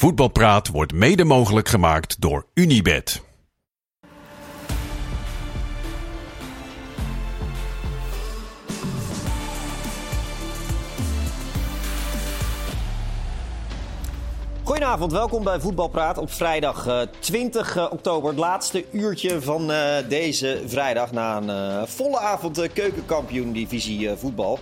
Voetbalpraat wordt mede mogelijk gemaakt door Unibed. Goedenavond, welkom bij Voetbalpraat op vrijdag eh, 20 eh, oktober. Het laatste uurtje van eh, deze vrijdag na een eh, volle avond eh, keukenkampioen divisie eh, voetbal.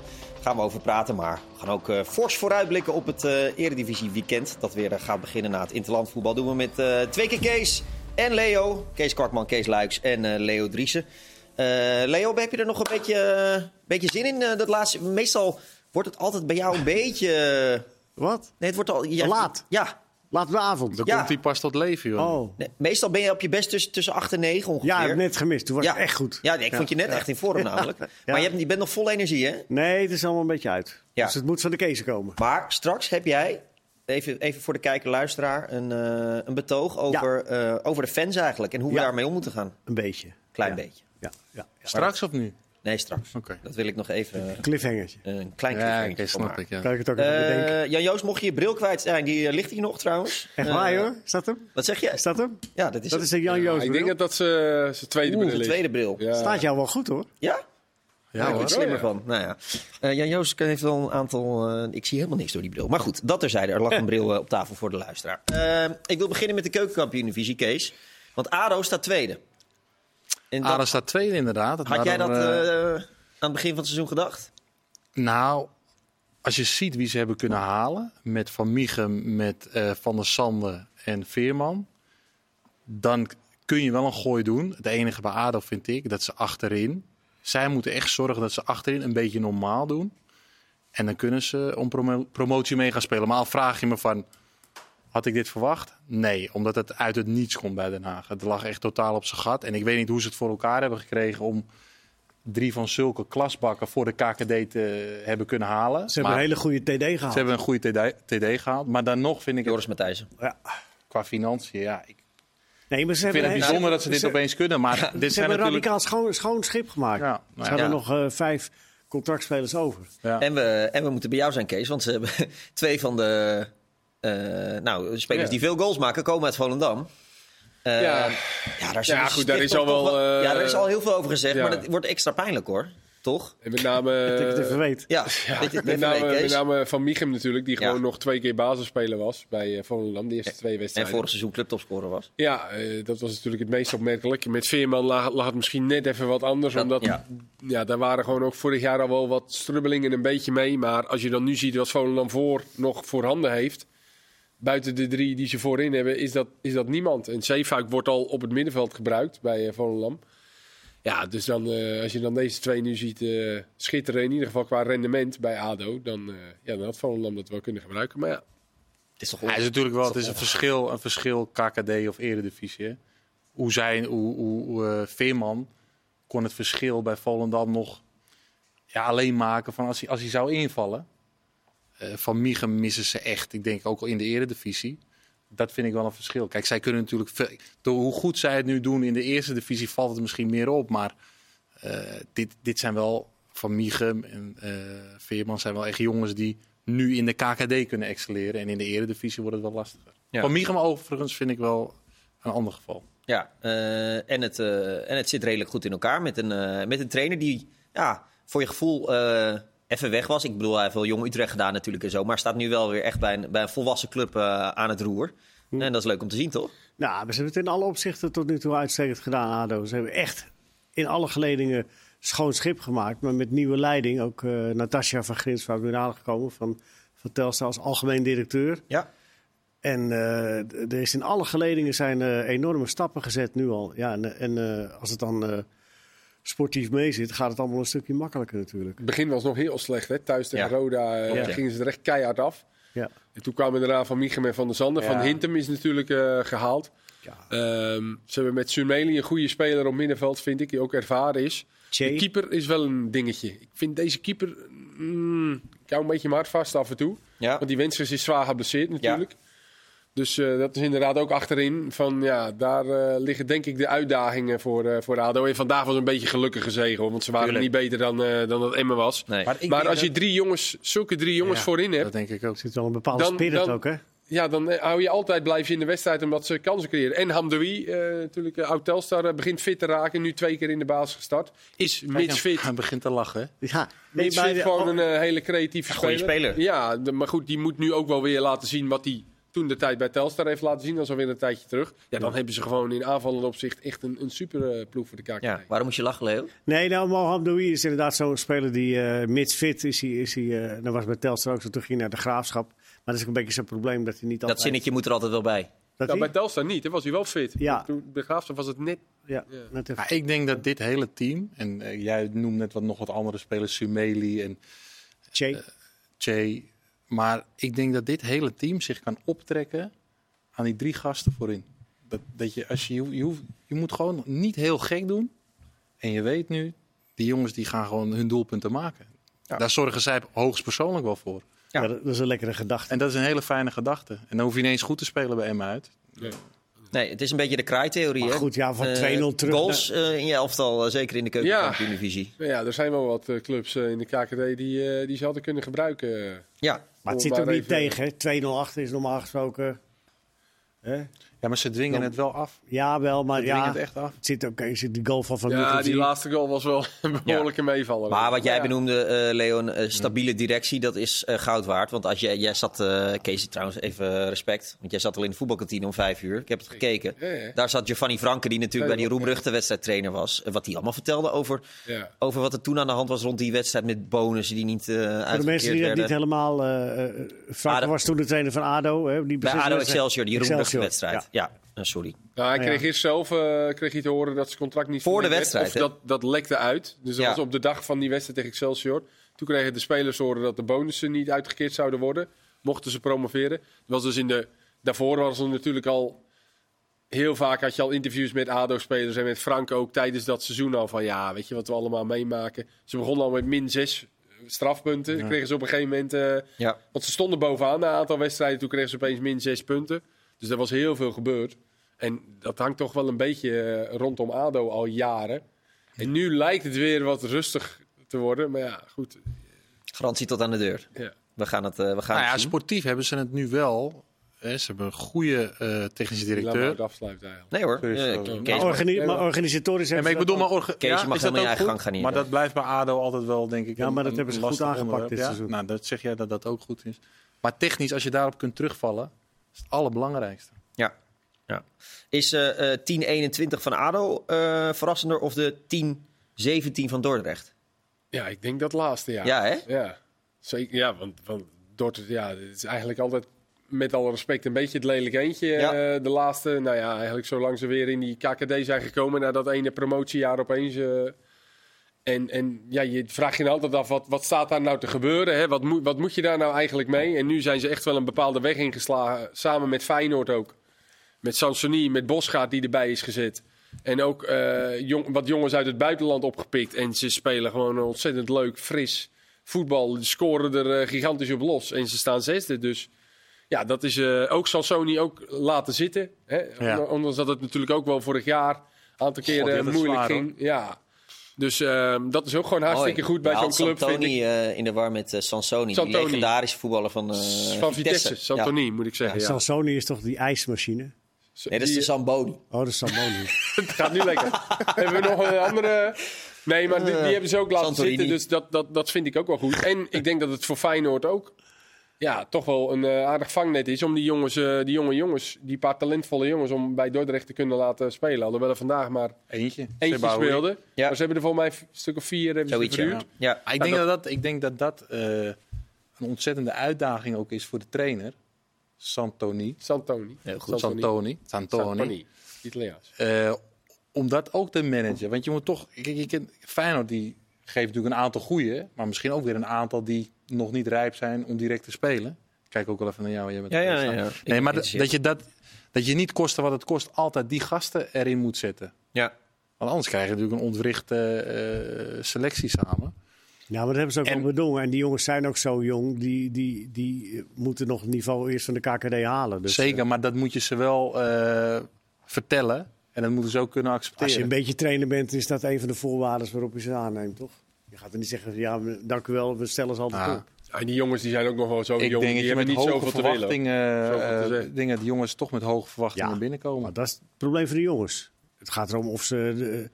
Gaan we over praten, maar we gaan ook eh, fors vooruitblikken op het eh, eredivisie weekend. Dat weer eh, gaat beginnen na het interland voetbal. Doen we met twee keer Kees en Leo. Kees Kwakman, Kees Luiks en Leo Driessen. Leo, heb je er nog een beetje, beetje zin in? dat laatste? Meestal wordt het altijd bij jou een beetje... Wat? Nee, het wordt al... Ja, laat? Ja, Laat de avond. Dan Ja. komt hij pas tot leven, joh. Oh. Nee, meestal ben je op je best tussen, tussen 8 en 9 ongeveer. Ja, ik heb net gemist. Toen was het echt goed. Ja, nee, ik vond je net echt in vorm namelijk. Maar je, hebt, je bent nog vol energie, hè? Nee, het is allemaal een beetje uit. Ja. Dus het moet van de kezen komen. Maar straks heb jij, even, even voor de kijker-luisteraar, een, eh, een betoog over, eh, over de fans eigenlijk. En hoe we Ja. daarmee om moeten gaan. Een beetje. Klein Ja. beetje. Ja, ja. ja. Straks of nu? Nee, straks. Oké. Dat wil ik nog even eh, Cliffhangertje. een klein Ja, cliffhangertje voor snap ik, ja. Kan ik het ook even bedenken? Eh, Jan-Joost, mocht je je bril kwijt zijn, die eh, ligt hier nog trouwens. Echt Eh, waar, hoor? Is dat hem? Wat zeg je? Is dat hem? Ja, dat is, Dat het. is een Jan Joost. ik denk dat dat zijn zijn tweede Oeh, bril de is. tweede bril. Ja. Staat jou wel goed, hoor. Ja? Ja, Daar hoor. word ik slimmer van. Nou ja. Eh, Jan Joost heeft wel een aantal. eh, ik zie helemaal niks door die bril. Maar goed, dat terzijde. Er lag een bril eh, op tafel voor de luisteraar. Eh, ik wil beginnen met de keukenkampioen-divisie, Kees. Want ADO staat tweede. En dat- Ado staat tweede inderdaad. had jij dat eh, eh, aan het begin van het seizoen gedacht? Nou, als je ziet wie ze hebben kunnen halen... met Van Mieghem, met eh, Van der Sande en Veerman... dan kun je wel een gooi doen. Het enige bij ADO vind ik, dat ze achterin... Zij moeten echt zorgen dat ze achterin een beetje normaal doen. En dan kunnen ze om promo- promotie mee gaan spelen. Maar al vraag je me van... Had ik dit verwacht? Nee, omdat het uit het niets komt bij Den Haag. Het lag echt totaal op zijn gat. En ik weet niet hoe ze het voor elkaar hebben gekregen om drie van zulke klasbakken voor de KKD te hebben kunnen halen. Ze hebben Maar een hele goede TD gehaald. ze hebben een goede TD, TD gehaald. Maar dan nog vind ik het Joris Matthijssen. Ja. qua financiën... Ja, ik Nee, maar ze vind hebben, het bijzonder dat ze dit opeens kunnen. Maar dit Ze zijn hebben een natuurlijk... radicaal schoon, schoon schip gemaakt. Ja, nou ze ja. hadden Ja. nog eh, vijf contractspelers over. Ja. En, we, en we moeten bij jou zijn, Kees. Want ze hebben twee van de nou, spelers Ja. die veel goals maken, komen uit Volendam. Eh, Ja. ja, daar, Ja, is- goed, daar is al wel, eh, ja, daar is al heel veel over gezegd. ja. Maar dat wordt extra pijnlijk hoor. Toch? En met name, dat ik het even weet. Ja, ja, dit, dit met, name, met Van Michem natuurlijk, die Ja. gewoon nog twee keer basisspeler was bij eh, Volendam, de eerste twee En wedstrijden. vorig seizoen clubtopscorer was. Ja, eh, dat was natuurlijk het meest opmerkelijk. Met Veerman lag, lag het misschien net even wat anders. Dat- omdat ja. ja. daar waren gewoon ook vorig jaar al wel wat strubbelingen een beetje mee. Maar als je dan nu ziet wat Volendam voor, nog voorhanden heeft. Buiten de drie die ze voorin hebben, is dat, is dat niemand. En Zeefuik wordt al op het middenveld gebruikt bij eh, Volendam. Ja, dus dan, eh, als je dan deze twee nu ziet eh, schitteren, in ieder geval qua rendement bij ADO. Dan, eh, ja, dan had Volendam dat wel kunnen gebruiken. Maar ja, Het is toch Ja, het is natuurlijk wel het is een verschil, een verschil KKD of Eredivisie. Hè? Hoe zij, hoe, hoe, eh, Veerman kon het verschil bij Volendam nog ja, alleen maken van als hij, als hij zou invallen. Eh, van Miegem missen ze echt, ik denk ook al in de Eredivisie. Dat vind ik wel een verschil. Kijk, zij kunnen natuurlijk veel, door hoe goed zij het nu doen in de eerste divisie valt het misschien meer op. Maar eh, dit, dit zijn wel van Miegem en eh, Veerman zijn wel echt jongens die nu in de KKD kunnen excelleren. En in de eredivisie wordt het wel lastiger. Ja. Van Miegem overigens vind ik wel een ander geval. Ja, en, het, en het zit redelijk goed in elkaar met een, met een trainer die ja, voor je gevoel even weg was. Ik bedoel, hij heeft wel Jong Utrecht gedaan natuurlijk en zo. Maar staat nu wel weer echt bij een, bij een volwassen club eh, aan het roer. En dat is leuk om te zien, toch? Nou, maar ze hebben het in alle opzichten tot nu toe uitstekend gedaan, ADO. Ze hebben echt in alle geledingen schoon schip gemaakt. Maar met nieuwe leiding, ook eh Natasja van Grinsvaart weer aangekomen van, van Telstar als algemeen directeur. Ja. En eh, er is in alle geledingen zijn enorme stappen gezet nu al. Ja, en en als het dan sportief mee zit, gaat het allemaal een stukje makkelijker natuurlijk. het begin was nog heel slecht. Hè? Thuis tegen Ja. Roda eh, ja. gingen ze er echt keihard af. Ja. En toen kwamen daarna Van Michem en Van der Zanden. Ja. Van Hintem is natuurlijk eh, gehaald. Ja. Ehm, ze hebben met Sumeli een goede speler op middenveld, vind ik, die ook ervaren is. Che. De keeper is wel een dingetje. Ik vind deze keeper... Mm, ik hou een beetje mijn hart vast af en toe. Ja. Want die Wenschers is zwaar geblesseerd natuurlijk. Dus eh, dat is inderdaad ook achterin. Van, ja, daar eh, liggen denk ik de uitdagingen voor, eh voor ADO. En vandaag was een beetje gelukkige zegen. Want ze waren Tuurlijk. niet beter dan, eh, dan dat Emmen was. Nee. Maar als je dat- drie jongens, zulke drie jongens Ja, voorin Dat hebt... denk ik ook. Er zit wel een bepaalde Dan- spirit dan- ook, hè? ja, dan hou je altijd blijf je in de wedstrijd omdat ze kansen creëren. En Hamdoui, eh natuurlijk uh, oud Telstar, begint fit te raken. Nu twee keer in de basis gestart. Is mits fit. Hij begint te lachen. Ja, Mits fit gewoon oh, een hele creatieve speler. speler. Ja, de- maar goed, die moet nu ook wel weer laten zien wat hij toen de tijd bij Telstar heeft laten zien. Dat is alweer een tijdje terug. Ja, dan hebben ze gewoon in aanvallend opzicht echt een, een super ploeg voor de KKD. Ja, waarom moest je lachen, Leo? Nee, nou, Mohamed Doui is inderdaad zo'n speler die eh mits fit is. Hij, is hij, dat was bij Telstar ook zo. Toen ging hij naar de graafschap. Maar dat is ook een beetje zijn probleem dat hij niet Dat altijd... zinnetje moet er altijd wel bij. Dat Nou, bij Telstar niet, hè, was hij wel fit. Ja. Toen bij Graafschap was het net... ja, Ja. net even. Ja, ik denk dat dit hele team, en eh, jij noemt net wat, nog wat andere spelers, Sumeli en Che. Che. Maar ik denk dat dit hele team zich kan optrekken aan die drie gasten voorin. Dat, dat je, als je, je, je, hoeft- je moet gewoon niet heel gek doen. En je weet nu, die jongens die gaan gewoon hun doelpunten maken. Daar zorgen zij hoogstpersoonlijk wel voor. ja. dat dat is een lekkere gedachte. En dat is een hele fijne gedachte. En dan hoef je ineens goed te spelen bij Emma uit. Nee. Nee, het is een beetje de kraaitheorie. Maar hè? goed, ja, van Eh, 2-0 terug Goals eh, in je elftal, eh, zeker in de keukenkampioen-divisie. Nou ja, er zijn wel wat eh, clubs eh, in de KKD die, eh, die ze hadden kunnen gebruiken. Ja, Maar het zit er niet even- tegen. hè. 2-0 achter is normaal gesproken... Hè? Ja, maar ze dwingen Dan- het wel af. Ja, wel, maar Ze ja... het echt af. Het zit ook, er zit die goal van Van Ja, die laatste goal was wel een behoorlijke meevaller. Maar wat jij Ja. benoemde, eh, Leon, eh, stabiele directie, dat is eh, goud waard. Want als jij, jij zat, eh Kees, trouwens even respect, want jij zat al in de voetbalkantine om vijf uur. Ik heb het gekeken. Ja, ja. Daar zat Giovanni Franke, die natuurlijk bij die roemruchte wedstrijdtrainer was. Wat hij allemaal vertelde over, Ja. over wat er toen aan de hand was rond die wedstrijd met bonussen die niet eh Voor de mensen die dat niet helemaal... eh eh, Frank ADO. was toen de trainer van ADO. Hè, die Bij ADO wedstrijd. Excelsior, die roemruchte Excelsior, Ja, eh, sorry. Nou, hij Ja. kreeg eerst zelf eh, kreeg hij te horen dat zijn contract niet Voor de werd. wedstrijd, Of dat, dat lekte uit. Dus dat Ja. was op de dag van die wedstrijd tegen Excelsior. Toen kregen de spelers horen dat de bonussen niet uitgekeerd zouden worden. Mochten ze promoveren. Dat was dus in de, daarvoor was er natuurlijk al... Heel vaak had je al interviews met ADO-spelers en met Frank ook tijdens dat seizoen al van... Ja, weet je wat we allemaal meemaken? Ze begonnen al met min zes strafpunten. Dan kregen ze op een gegeven moment... eh, Ja. want ze stonden bovenaan na een aantal wedstrijden. Toen kregen ze opeens min zes punten. Dus er was heel veel gebeurd. En dat hangt toch wel een beetje eh, rondom ADO al jaren. En nu lijkt het weer wat rustig te worden. Maar ja, goed. Garantie tot aan de deur. Ja. We gaan het, eh, we gaan Nou ja, het zien. sportief hebben ze het nu wel. Hè, ze hebben een goede eh, technische Laat maar directeur. het afsluiten eigenlijk. Nee hoor. Maar, mag- organi- maar organisatorisch hebben maar ik ze bedoel, maar orga- Kees, mag is dat helemaal eigen gang gaan hier. Maar dat blijft bij ADO altijd wel, denk ik, Ja, maar dat een hebben ze goed aangepakt onderwerp. dit Ja, seizoen. Nou, dat zeg jij dat dat ook goed is. Maar technisch, als je daarop kunt terugvallen, is het allerbelangrijkste. Ja. ja. Is eh eh 10-21 van ADO eh, verrassender of de 10-17 van Dordrecht? Ja, ik denk dat laatste jaar. Ja, hè? Ja, zeker. Ja, want, want Dordrecht, ja, het is eigenlijk altijd met alle respect een beetje het lelijk eentje. Ja. eh, de laatste, nou ja, eigenlijk zolang ze weer in die KKD zijn gekomen na dat ene promotiejaar opeens. eh, en, en ja, je vraagt je nou altijd af, wat, wat staat daar nou te gebeuren? Hè? Wat, moet wat moet je daar nou eigenlijk mee? En nu zijn ze echt wel een bepaalde weg ingeslagen, samen met Feyenoord ook. Met Sansoni, met Bosgaard die erbij is gezet. En ook eh, jong, wat jongens uit het buitenland opgepikt. En ze spelen gewoon een ontzettend leuk, fris voetbal. Ze scoren er eh, gigantisch op los. En ze staan zesde. Dus ja, dat is eh, ook Sansoni ook laten zitten. Hè? Ja. Ondanks dat het natuurlijk ook wel vorig jaar een aantal keren moeilijk zwaar, ging. Ja. Dus ehm, dat is ook gewoon hartstikke goed bij zo'n club. Vind Santoni ik. eh, in de war met eh, Sansoni, Santoni. die legendarische voetballer van, eh Van Vitesse, Santoni moet ik zeggen. Ja, Sansoni is toch die ijsmachine? Nee, dat is de Zamboni. Oh, dat is Samboni. Het gaat nu lekker. Hebben we nog een andere? Nee, maar die, die hebben ze ook laten Santorini. zitten. Dus dat, dat, dat vind ik ook wel goed. En ik denk dat het voor Feyenoord ook ja, toch wel een eh, aardig vangnet is. Om die, jongens, eh, die jonge jongens, die paar talentvolle jongens, om bij Dordrecht te kunnen laten spelen. Alhoewel er vandaag maar Eentje. eentje speelde. Ja. Maar ze hebben er volgens mij een stuk of vier hebben Zoiets, ja. ja. Maar ik, denk dat dat, ik denk dat dat eh, een ontzettende uitdaging ook is voor de trainer. Santoni. Santoni. Heel goed. Santoni. Santoni. Santoni. Italiaans. Eh, om dat ook te managen. Want je moet toch... Kijk, je kent, Feyenoord die geeft natuurlijk een aantal goeie. Maar misschien ook weer een aantal die nog niet rijp zijn om direct te spelen. Ik Kijk ook wel even naar jou. Jij bent Ja, ja, ja. Nee, maar dat, dat, je dat, dat je niet kosten wat het kost altijd die gasten erin moet zetten. ja. Want anders krijg je natuurlijk een ontwrichte eh, selectie samen. Ja, maar dat hebben ze ook En- al bedongen. En die jongens zijn ook zo jong. Die, die, die moeten nog het niveau eerst van de KKD halen. Dus, Zeker, eh, maar dat moet je ze wel eh, vertellen. En dat moeten ze ook kunnen accepteren. als je een beetje trainer bent, is dat een van de voorwaarden waarop je ze aanneemt, toch? Je gaat er niet zeggen, ja, dank u wel, we stellen ze altijd Ah, op. Ja, die jongens die zijn ook nog wel zo Ik jong. denk dat die je hebben met niet hoge zoveel verwachtingen... Te eh, zeggen. Ik denk dat de jongens toch met hoge verwachtingen Ja. binnenkomen. Maar dat is het probleem van de jongens. Het gaat erom of ze de-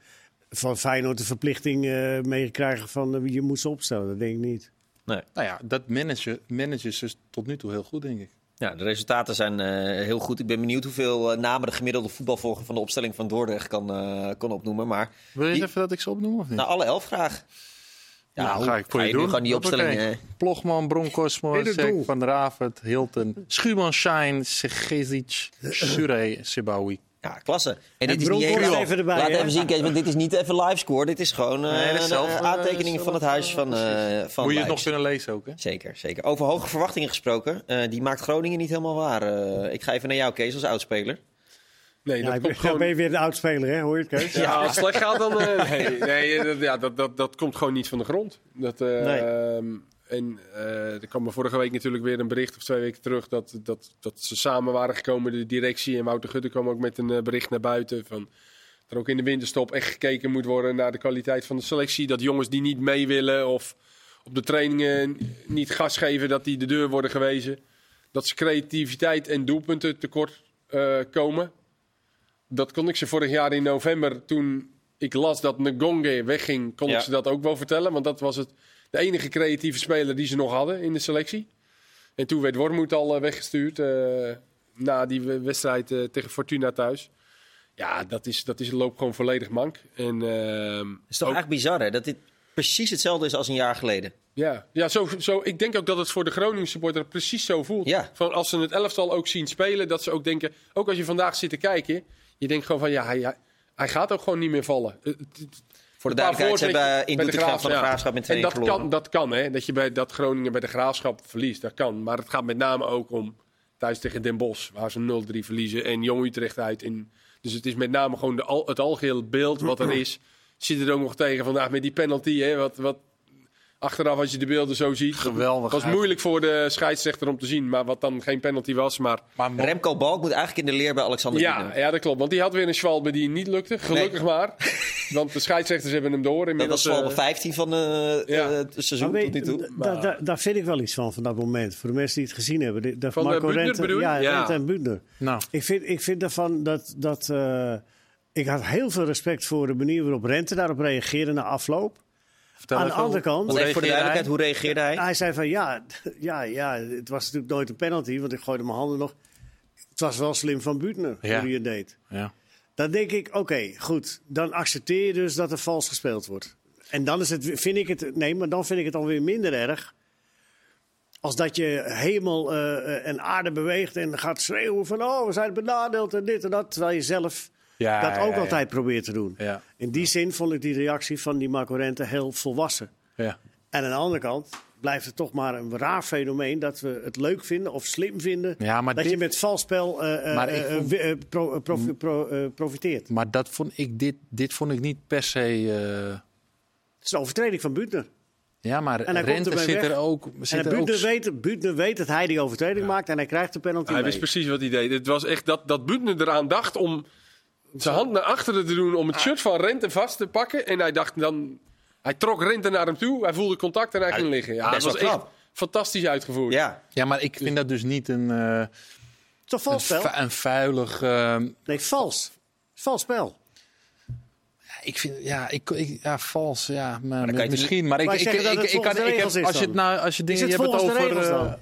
van Feyenoord de verplichting eh meekrijgen van eh, wie je moet ze opstellen. Dat denk ik niet. Nou ja, dat managen, managen ze tot nu toe heel goed, denk ik. Ja, de resultaten zijn eh, heel goed. Ik ben benieuwd hoeveel eh, namen de gemiddelde voetbalvolger van de opstelling van Dordrecht kan, eh, kan opnoemen. Maar Wil je Die- even dat ik ze opnoem of niet? nou, alle elf graag. Ja, Nou, ga ik voor ga je nu doen. gewoon die Hoppakee. opstelling... eh, Plogman, Broncosmo, Sek. Van der Avert, Hilton, Schumann, Shine, Segezic, Sure, Sebawi. Ja, klasse. En, dit is niet even erbij, Laat even zien, Kees, want dit is niet even livescore. Dit is gewoon eh, Nee, dat is zelf, eh, aantekeningen van het huis van, eh van Moet je het nog kunnen lezen ook, hè? Zeker, zeker. Over hoge verwachtingen gesproken. eh, die maakt Groningen niet helemaal waar. Ik ga even naar jou, Kees, als oudspeler. Nee, Ja, dat komt gewoon... ben je weer een oudspeler, hè? Hoor je het, Kees? Ja, als het slecht gaat, dan... eh, nee, nee dat, ja, dat, dat, dat komt gewoon niet van de grond. Dat, eh, Nee. ehm, en eh, er kwam me vorige week natuurlijk weer een bericht, of twee weken terug, dat, dat, dat ze samen waren gekomen, de directie. En Wouter Gutte kwam ook met een bericht naar buiten van... Dat er ook in de winterstop echt gekeken moet worden naar de kwaliteit van de selectie. Dat jongens die niet mee willen of op de trainingen niet gas geven, dat die de deur worden gewezen. Dat ze creativiteit en doelpunten tekort eh, komen. Dat kon ik ze vorig jaar in november, toen ik las dat Ngonge wegging, kon Ja. ik ze dat ook wel vertellen. Want dat was het, de enige creatieve speler die ze nog hadden in de selectie. En toen werd Wormoed al eh, weggestuurd eh, na die we- wedstrijd eh, tegen Fortuna thuis. Ja, dat, is, dat is, loopt gewoon volledig mank. En, ehm, Het is toch ook- eigenlijk bizar, hè? Dat dit precies hetzelfde is als een jaar geleden. ja, ja zo, zo, ik denk ook dat het voor de Groningen supporter precies zo voelt. Ja. Van als ze het elftal ook zien spelen, dat ze ook denken... Ook als je vandaag zit te kijken, je denkt gewoon van ja, hij, gaat ook gewoon niet meer vallen. Het- Voor de duidelijkheid, ze hebben voorzetten in de Doetinchem van de. Graafschap met En 2 dat verloren. kan, dat kan, hè. Dat, je bij, dat Groningen bij de Graafschap verliest, dat kan. Maar het gaat met name ook om thuis tegen Den Bosch, waar ze 0-3 verliezen. En Jong Utrecht uit. In, dus het is met name gewoon de, al, het algehele beeld wat er is. Zit er ook nog tegen vandaag met die penalty, hè. Wat, wat, achteraf als je de beelden zo ziet. Geweldig Het was moeilijk voor de scheidsrechter om te zien, maar wat dan geen penalty was. Maar Maar Remco Balk moet eigenlijk in de leer bij Alexander ja, Bienen. ja, dat klopt. Want die had weer een schwalbe die niet lukte. Gelukkig maar. Want de scheidsrechters hebben hem door. Dat Inmiddels, was eh, 15 van eh, ja. eh, het seizoen Maar tot nu toe. da- da- da- daar vind ik wel iets van, van dat moment. Voor de mensen die het gezien hebben. De, de Van, eh, Marco Rente, bedoel? Ja, Ja. Rente en nou, Ik vind, ik vind daarvan dat... dat eh, ik had heel veel respect voor de manier waarop Rente daarop reageerde na afloop. Vertel Aan de andere kant- Want even voor de duidelijkheid, hoe reageerde hij? Hij zei van ja, ja, ja, het was natuurlijk nooit een penalty, want ik gooide mijn handen nog. Het was wel slim van Buutner Ja. hoe hij het deed. Ja. Dan denk ik, oké, goed. Dan accepteer je dus dat er vals gespeeld wordt. En dan is het, vind ik het, nee, maar dan vind ik het alweer minder erg. Als dat je hemel eh, eh, en aarde beweegt en gaat schreeuwen van, oh, we zijn benadeeld en dit en dat. Terwijl je zelf Ja, dat ook ja. altijd probeert te doen. Ja. In die zin vond ik die reactie van die Marco Rente heel volwassen. Ja. En aan de andere kant blijft het toch maar een raar fenomeen dat we het leuk vinden of slim vinden. Ja, maar dat dit- je met vals spel Maar ik vond- wi- pro- profi- pro- profiteert. Maar dat vond ik, dit, dit vond ik niet per se... eh, Het is een overtreding van Buutner. ja, maar Rente zit weg. er ook... En er ook Buutner weet, Buutner weet dat hij die overtreding maakt en hij krijgt de penalty Hij mee. wist precies wat hij deed. Het was echt dat, dat Buutner eraan dacht om zijn hand naar achteren te doen om het shirt van Rente vast te pakken. En hij dacht dan... Hij trok Rente naar hem toe, hij voelde contact en hij ging liggen. Ja, dat was echt fantastisch uitgevoerd. Ja, Ja, maar ik vind dat dus niet een, eh Het is toch een, vals spel? vu- een vuilig... eh, Nee, vals. Vals spel. ik vind, ja, ik, ik, ja, vals, ja, maar, kan je misschien. Maar ik, ik, ik, ik, ik, de ik heb, als je het nou, als je dingen, je hebt het over, regels dan?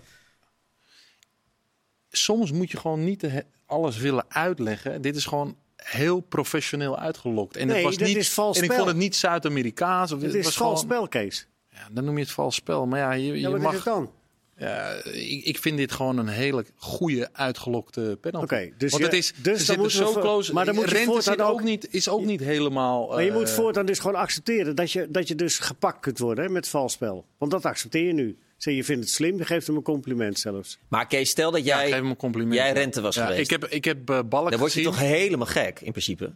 soms moet je gewoon niet alles willen uitleggen. Dit is gewoon heel professioneel uitgelokt. En Nee, het was dat niet, is vals En ik spel. vond het niet Zuid-Amerikaans. Het het is was vals gewoon- spel, Kees. Ja, dan noem je het vals spel. Maar ja, je, je Ja, mag. het dan? Ja, ik, ik vind dit gewoon een hele goede uitgelokte penalty. Oké, dus Want het is, dus ze dan moeten zo close. maar dan moet je voortaan ook ook- niet, is ook niet helemaal. Maar je eh, moet voortaan dus gewoon accepteren dat je, dat je dus gepakt kunt worden hè, met vals spel. Want dat accepteer je nu. Zeg, je vindt het slim, je geeft hem een compliment zelfs. maar Kees, stel dat Ja, jij, geef hem een compliment. jij Rente was Ja, geweest. Ik heb, ik heb eh, Balk dan word je gezien. toch helemaal gek, in principe.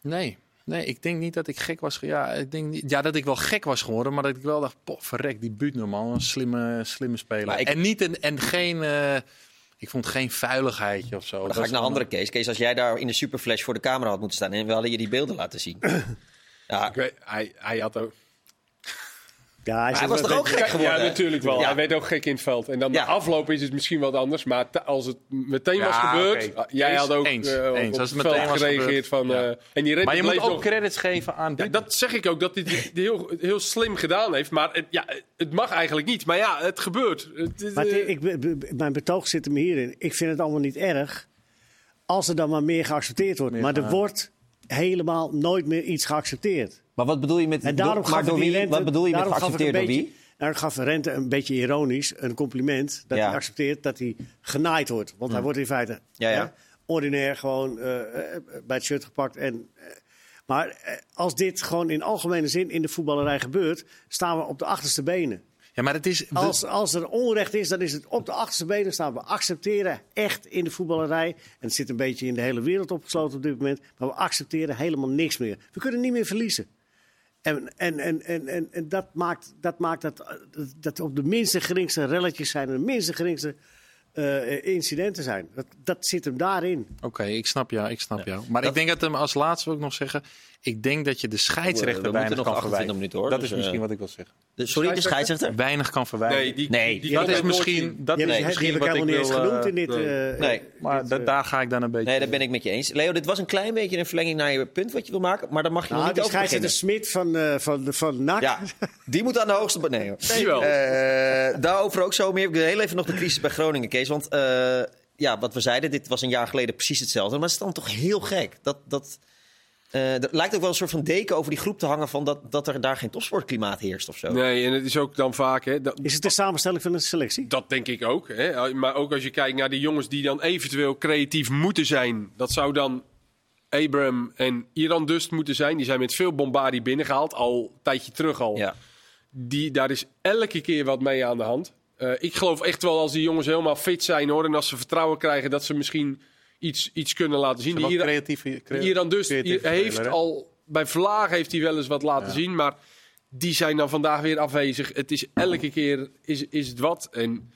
Nee. Nee, ik denk niet dat ik gek was. Ja, ik denk niet, ja, dat ik wel gek was geworden, maar dat ik wel dacht, poh, verrek, die Buutner man, een slimme, slimme speler. Ik- En niet een, en geen, eh, ik vond geen vuiligheidje of zo. Dan Dat ga ik naar een andere Kees. Kees, als jij daar in de superflash voor de camera had moeten staan en we hadden je die beelden laten zien. ja, Ik weet, hij, hij had ook... Ja, hij, was toch ook gek geworden? Ja, natuurlijk wel. Ja. Hij werd ook gek in het veld. En dan Ja. de afloop is het misschien wat anders. Maar als het meteen was Ja, gebeurd... ah, Jij Eens, had ook eens, eh, eens. het Als het veld meteen was gereageerd gebeurd, van... ja. eh, en die Maar je moet ook nog- credits geven aan Ja, dat zeg ik ook, dat hij het heel, heel slim gedaan heeft. Maar het, ja, het mag eigenlijk niet. Maar ja, het gebeurt. Het Maar het- eh, ik, mijn betoog zit hem hierin. Ik vind het allemaal niet erg als er dan maar meer geaccepteerd wordt. Meer maar er wordt helemaal nooit meer iets geaccepteerd. Maar wat bedoel je met... En daarom maar door wie? Rente, Wat bedoel je met daarom gaf ik geaccepteerd door beetje, wie? Daarom gaf Rente een beetje ironisch een compliment. Dat Ja. hij accepteert dat hij genaaid wordt. Want hij wordt in feite Ja, ja. ordinair gewoon eh, eh, bij het shirt gepakt. En, eh, maar als dit gewoon in algemene zin in de voetballerij gebeurt, staan we op de achterste benen. Ja, maar het is. Als, als er onrecht is, dan is het op de achterste benen staan. We accepteren echt in de voetballerij. En het zit een beetje in de hele wereld opgesloten op dit moment. Maar we accepteren helemaal niks meer. We kunnen niet meer verliezen. En, en, en, en, en, en dat maakt, dat, maakt dat, dat, op de minste geringste relletjes zijn. En de minste geringste eh, incidenten zijn. Dat, dat zit hem daarin. Oké, ik snap jou, ik snap jou. Maar ik denk dat hem als laatste wil ik nog zeggen. Ik denk dat je de We scheidsrechter moeten weinig nog kan 28 verwijten. minuten, hoor, Dat dus, is misschien eh, wat ik wil zeggen. De- sorry, de scheidsrechter? Weinig kan verwijten. nee, die, Nee, die, die- dat is misschien. Dat is misschien wat ik helemaal niet eens wil. genoemd eh, in dit. nee. eh, Nee. Maar eh, daar ga ik dan een beetje. Nee, daar ben ik met je eens. Leo, dit was een klein beetje een verlenging naar je punt wat je wil maken. Maar daar mag je nog nou, niet over scheidsrechter beginnen. Smit van, eh, van, van NAC. Ja, die moet aan de hoogste... Nee, hoor. Eh, daarover ook zo meer. Ik wil heel even nog de crisis bij Groningen, Kees. Want eh, ja, wat we zeiden, dit was een jaar geleden precies hetzelfde. Maar het is dan toch heel gek. Dat, dat, eh, er lijkt ook wel een soort van deken over die groep te hangen... Van dat, dat er daar geen topsportklimaat heerst of zo. Nee, en het is ook dan vaak... Hè, dat, Is het de samenstelling van de selectie? dat denk ik ook. Hè. Maar ook als je kijkt naar die jongens die dan eventueel creatief moeten zijn. Dat zou dan Abram en Iran Dust moeten zijn. Die zijn met veel bombardie binnengehaald. Al een tijdje terug al. Ja. Die, daar is elke keer wat mee aan de hand. Eh, ik geloof echt wel als die jongens helemaal fit zijn hoor. En als ze vertrouwen krijgen dat ze misschien iets, iets kunnen laten zien. Die Iran, creatieve, crea- Iran dus creatieve heeft speler, al bij Vlaag heeft hij wel eens wat laten zien, maar die zijn dan vandaag weer afwezig. Het is elke keer is, is het wat en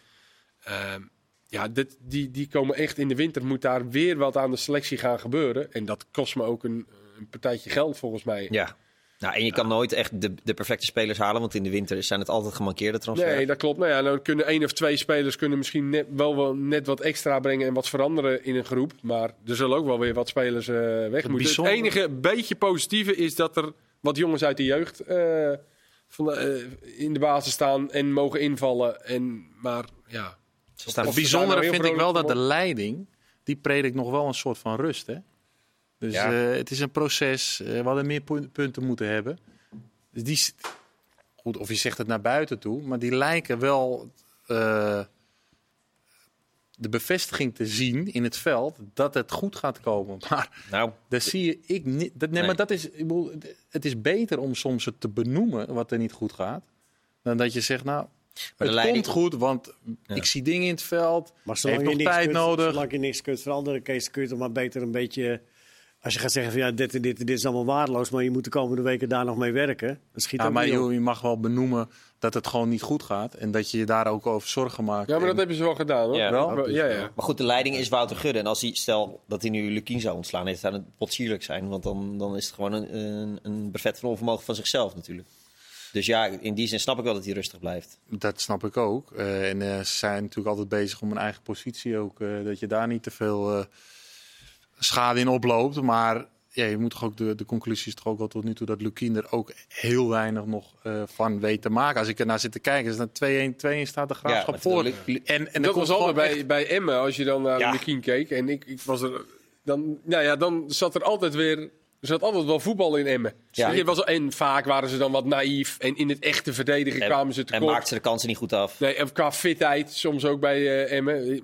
ehm, ja, dit, die, die komen echt in de winter moet daar weer wat aan de selectie gaan gebeuren en dat kost me ook een, een partijtje geld volgens mij. ja. Nou, en je kan nooit echt de, de perfecte spelers halen. Want in de winter zijn het altijd gemankeerde transfers. Nee, dat klopt. Nou ja, dan kunnen één of twee spelers kunnen misschien net, wel, wel net wat extra brengen en wat veranderen in een groep. Maar er zullen ook wel weer wat spelers eh, weg moeten. bijzonder- Het enige beetje positieve is dat er wat jongens uit de jeugd eh, van de, eh, in de basis staan en mogen invallen. En, maar ja, Ze staan Of Het bijzondere vind ik wel dat de leiding, die predikt nog wel een soort van rust. Hè? Dus Ja. eh, het is een proces. eh, we hadden meer pu- punten moeten hebben. Dus die, goed, of je zegt het naar buiten toe, maar die lijken wel eh, de bevestiging te zien in het veld dat het goed gaat komen. Maar Nou, dat zie je ik niet. Dat, nee, Nee. maar dat is, ik bedoel, het is beter om soms het te benoemen wat er niet goed gaat, dan dat je zegt, nou, het leiding- komt goed, want ik zie dingen in het veld. Maar heeft nog niks tijd kunt, nodig. zolang je niks kunt veranderen, Kees, kun je toch maar beter een beetje... Als je gaat zeggen van ja, dit en dit en dit is allemaal waardeloos, maar je moet de komende weken daar nog mee werken. Dan schiet Ja, maar op. je, je mag wel benoemen dat het gewoon niet goed gaat. En dat je je daar ook over zorgen maakt. ja maar dat En- hebben ze wel gedaan hoor. Ja. Wel? Ja, ja. Maar goed, de leiding is Wouter Gudde. En als hij, stel dat hij nu Lukien zou ontslaan, heeft zou het potsierlijk zijn. Want dan, dan is het gewoon een, een, een brevet van onvermogen van zichzelf natuurlijk. Dus ja, in die zin snap ik wel dat hij rustig blijft. Dat snap ik ook. Eh, en eh, ze zijn natuurlijk altijd bezig om een eigen positie ook. eh, dat je daar niet te veel eh, schade in oploopt. Maar ja, je moet toch ook de, de conclusie is toch ook wel tot nu toe dat Lukien er ook heel weinig nog eh, van weet te maken. Als ik er naar zit te kijken, is dat 2-1 2-1 staat de graafschap maar voor. En, en dat was altijd bij, echt- bij Emmen, als je dan naar Ja. de Lukien keek. En ik, ik was er, dan, nou ja, dan zat er altijd weer... Er zat altijd wel voetbal in Emmen. Ja. Je was, en vaak waren ze dan wat naïef. En in het echte verdedigen En, kwamen ze en tekort. maakt ze de kansen niet goed af. Nee, en qua fitheid, soms ook bij eh, Emmen.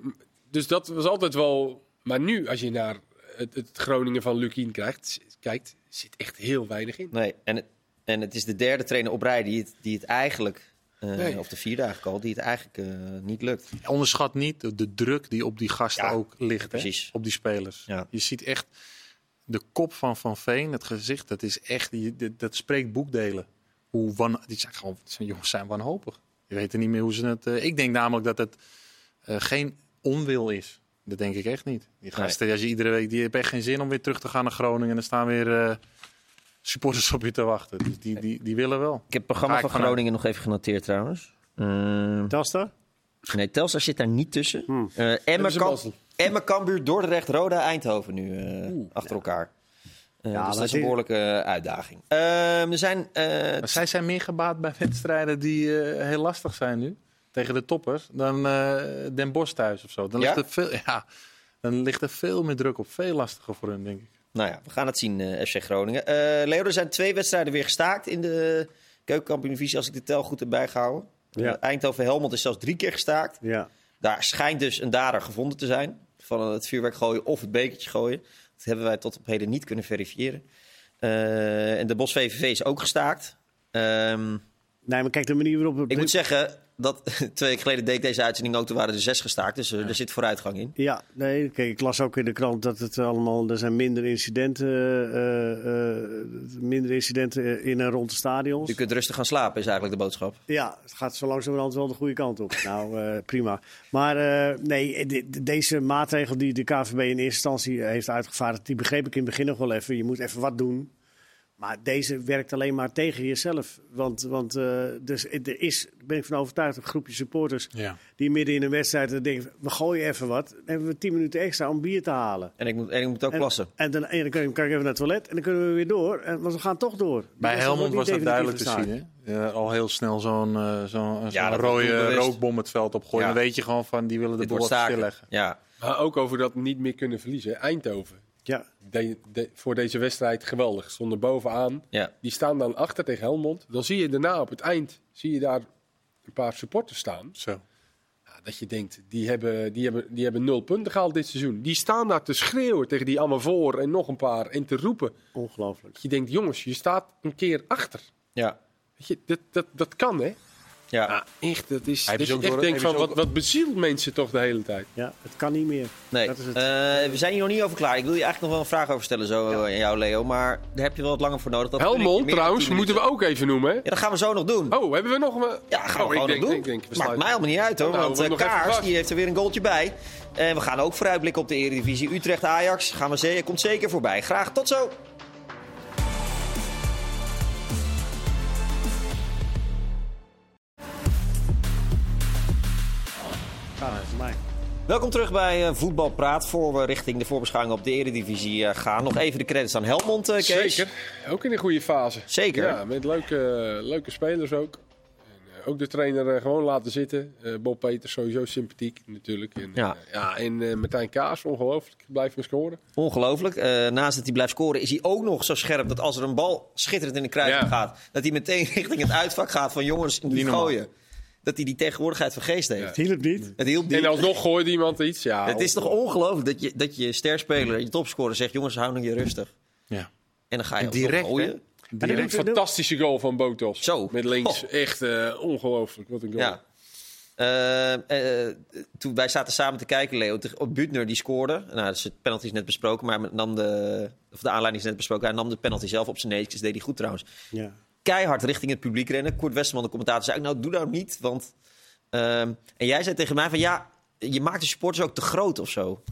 Dus dat was altijd wel... Maar nu, als je naar het, het Groningen van Lukien krijgt, kijkt, zit echt heel weinig in. Nee, en, het- en het is de derde trainer op rij die het, die het eigenlijk, eh, Nee. of de vierde eigenlijk al, die het eigenlijk eh, niet lukt. Onderschat niet de, de druk die op die gasten Ja, ook ligt. Hè? precies. Op die spelers. Ja. Je ziet echt de kop van Van Veen, het gezicht, dat is echt, je- dat, dat spreekt boekdelen. Hoe wan, die zijn gewoon, zijn jongens zijn wanhopig. Je weet er niet meer hoe ze het. eh, ik denk namelijk dat het eh, geen onwil is. Dat denk ik echt niet. Die gasten, als je iedere week, die hebben echt geen zin om weer terug te gaan naar Groningen. En er staan weer eh, supporters op je te wachten. Dus die, die, die willen wel. Ik heb het programma Ga van vanuit. Groningen nog even genoteerd trouwens. Eh, Telstar? nee, Telstar zit daar niet tussen. Hmm. Eh mazzel. Emmen, Cambuur, Dordrecht, Roda, Eindhoven nu eh, achter elkaar. Eh, Ja, dus dat is een behoorlijke eh, uitdaging. Ehm, er zijn... eh, Maar zij zijn meer gebaat bij wedstrijden die eh, heel lastig zijn nu. Tegen de toppers. Dan eh, Den Bosch thuis of zo. Dan, Ja? ligt er veel, ja, dan ligt er veel meer druk op. Veel lastiger voor hun, denk ik. Nou ja, we gaan het zien, eh, FC Groningen. Eh Leo, er zijn twee wedstrijden weer gestaakt in de keukenkampioen-divisie, als ik de tel goed heb bijgehouden. Ja. Eindhoven-Helmond is zelfs drie keer gestaakt. Ja. Daar schijnt dus een dader gevonden te zijn. Van het vuurwerk gooien of het bekertje gooien. Dat hebben wij tot op heden niet kunnen verifiëren. En de Bos VVV is ook gestaakt. Ehm, Nee, maar kijk, de manier waarop... het- ik moet zeggen dat twee weken geleden deed ik deze uitzending ook. Toen waren er zes gestaakt. Dus eh, er zit vooruitgang in. Ja, nee, kijk, ik las ook in de krant dat het allemaal, er zijn minder incidenten, eh, minder incidenten in en rond de stadions. Je kunt rustig gaan slapen, is eigenlijk de boodschap. Ja, het gaat zo langzamerhand wel de goede kant op. nou, prima. Maar nee, de- de- deze maatregel die de KVB in eerste instantie heeft uitgevaardigd, die begreep ik in het begin nog wel even. Je moet even wat doen. Maar deze werkt alleen maar tegen jezelf. Want, want eh, dus, er is, daar ben ik van overtuigd, een groepje supporters Ja. die midden in een wedstrijd dan denken, we gooien even wat. Dan hebben we tien minuten extra om bier te halen. En ik moet, en ik moet ook En, plassen. en dan, en dan kan, ik even naar het toilet en dan kunnen we weer door. En, want we gaan toch door. Bij Helmond was dat duidelijk te zien. Hè? Ja, al heel snel zo'n Ja, was rode rookbom het veld opgooien. Ja. Dan weet je gewoon van, die willen de boel stilleggen. Ja. Maar ook over dat niet meer kunnen verliezen. Eindhoven. Ja, De, de- voor deze wedstrijd geweldig. Stonden bovenaan. Ja. Die staan dan achter tegen Helmond. Dan zie je daarna op het eind zie je daar een paar supporters staan. Zo. Ja, dat je denkt, die hebben, die, hebben, die hebben nul punten gehaald dit seizoen. Die staan daar te schreeuwen tegen die allemaal voor en nog een paar. En te roepen. ongelooflijk. Dat je denkt, jongens, je staat een keer achter. Ja. Weet je, dat, dat, dat kan hè. Ja. Ja, echt. Dat is, dat je echt door- denkt je van, wat, wat bezielt mensen toch de hele tijd. Ja, het kan niet meer. Nee, Dat is het. Eh, we zijn hier nog niet over klaar. Ik wil je eigenlijk nog wel een vraag over stellen zo eh, aan jou, Leo. Maar daar heb je wel wat langer voor nodig. Dat Helmond trouwens, 10 moeten we ook even noemen. Hè? Ja, dat gaan we zo nog doen. Oh, hebben we nog een... Ja, gaan we oh, gewoon ik denk, nog doen. Ik denk, we Maakt mij helemaal niet uit hoor. Nou, want eh, Kaars die heeft er weer een goaltje bij. En we gaan ook vooruitblikken op de Eredivisie. Utrecht-Ajax gaan we komt zeker voorbij. Graag tot zo. Welkom terug bij eh, Voetbalpraat. Voor we richting de voorbeschouwing op de Eredivisie eh, gaan. Nog even de credits aan Helmond, eh, Kees. Zeker. Ook in een goede fase. Zeker. Ja, met leuke, leuke spelers ook. En, ook de trainer gewoon laten zitten. Bob Peters sowieso sympathiek natuurlijk. En, Ja. ja, en Martijn Kaas, ongelooflijk. Blijft me scoren. Ongelooflijk. Naast dat hij blijft scoren, is hij ook nog zo scherp dat als er een bal schitterend in de kruising Ja. gaat, dat hij meteen richting het uitvak gaat van jongens, normaal. gooien. Dat hij die tegenwoordigheid van geest heeft. Het hielp niet. Het hielp niet. En alsnog gooit iemand iets. Ja, Het is toch ongelooflijk dat je, dat je sterspeler, je topscorer zegt, jongens, hou nou je rustig. Ja. En dan ga je direct, gooien. Direct dan- fantastische goal van Botos. Zo. Met links. Oh. Echt eh, ongelooflijk. Wat een goal. Ja. Eh, eh, toen wij zaten samen te kijken, Leo, op Butner die scoorde. Nou, dus het penalty is net besproken, maar nam de, of de aanleiding is net besproken. Hij nam de penalty zelf op zijn neetjes, deed hij goed trouwens. Ja. Keihard richting het publiek rennen. Koert Westerman, de commentator, zei: Nou, doe nou niet. Want. ehm, en jij zei tegen mij: van ja, je maakt de supporters ook te groot of zo.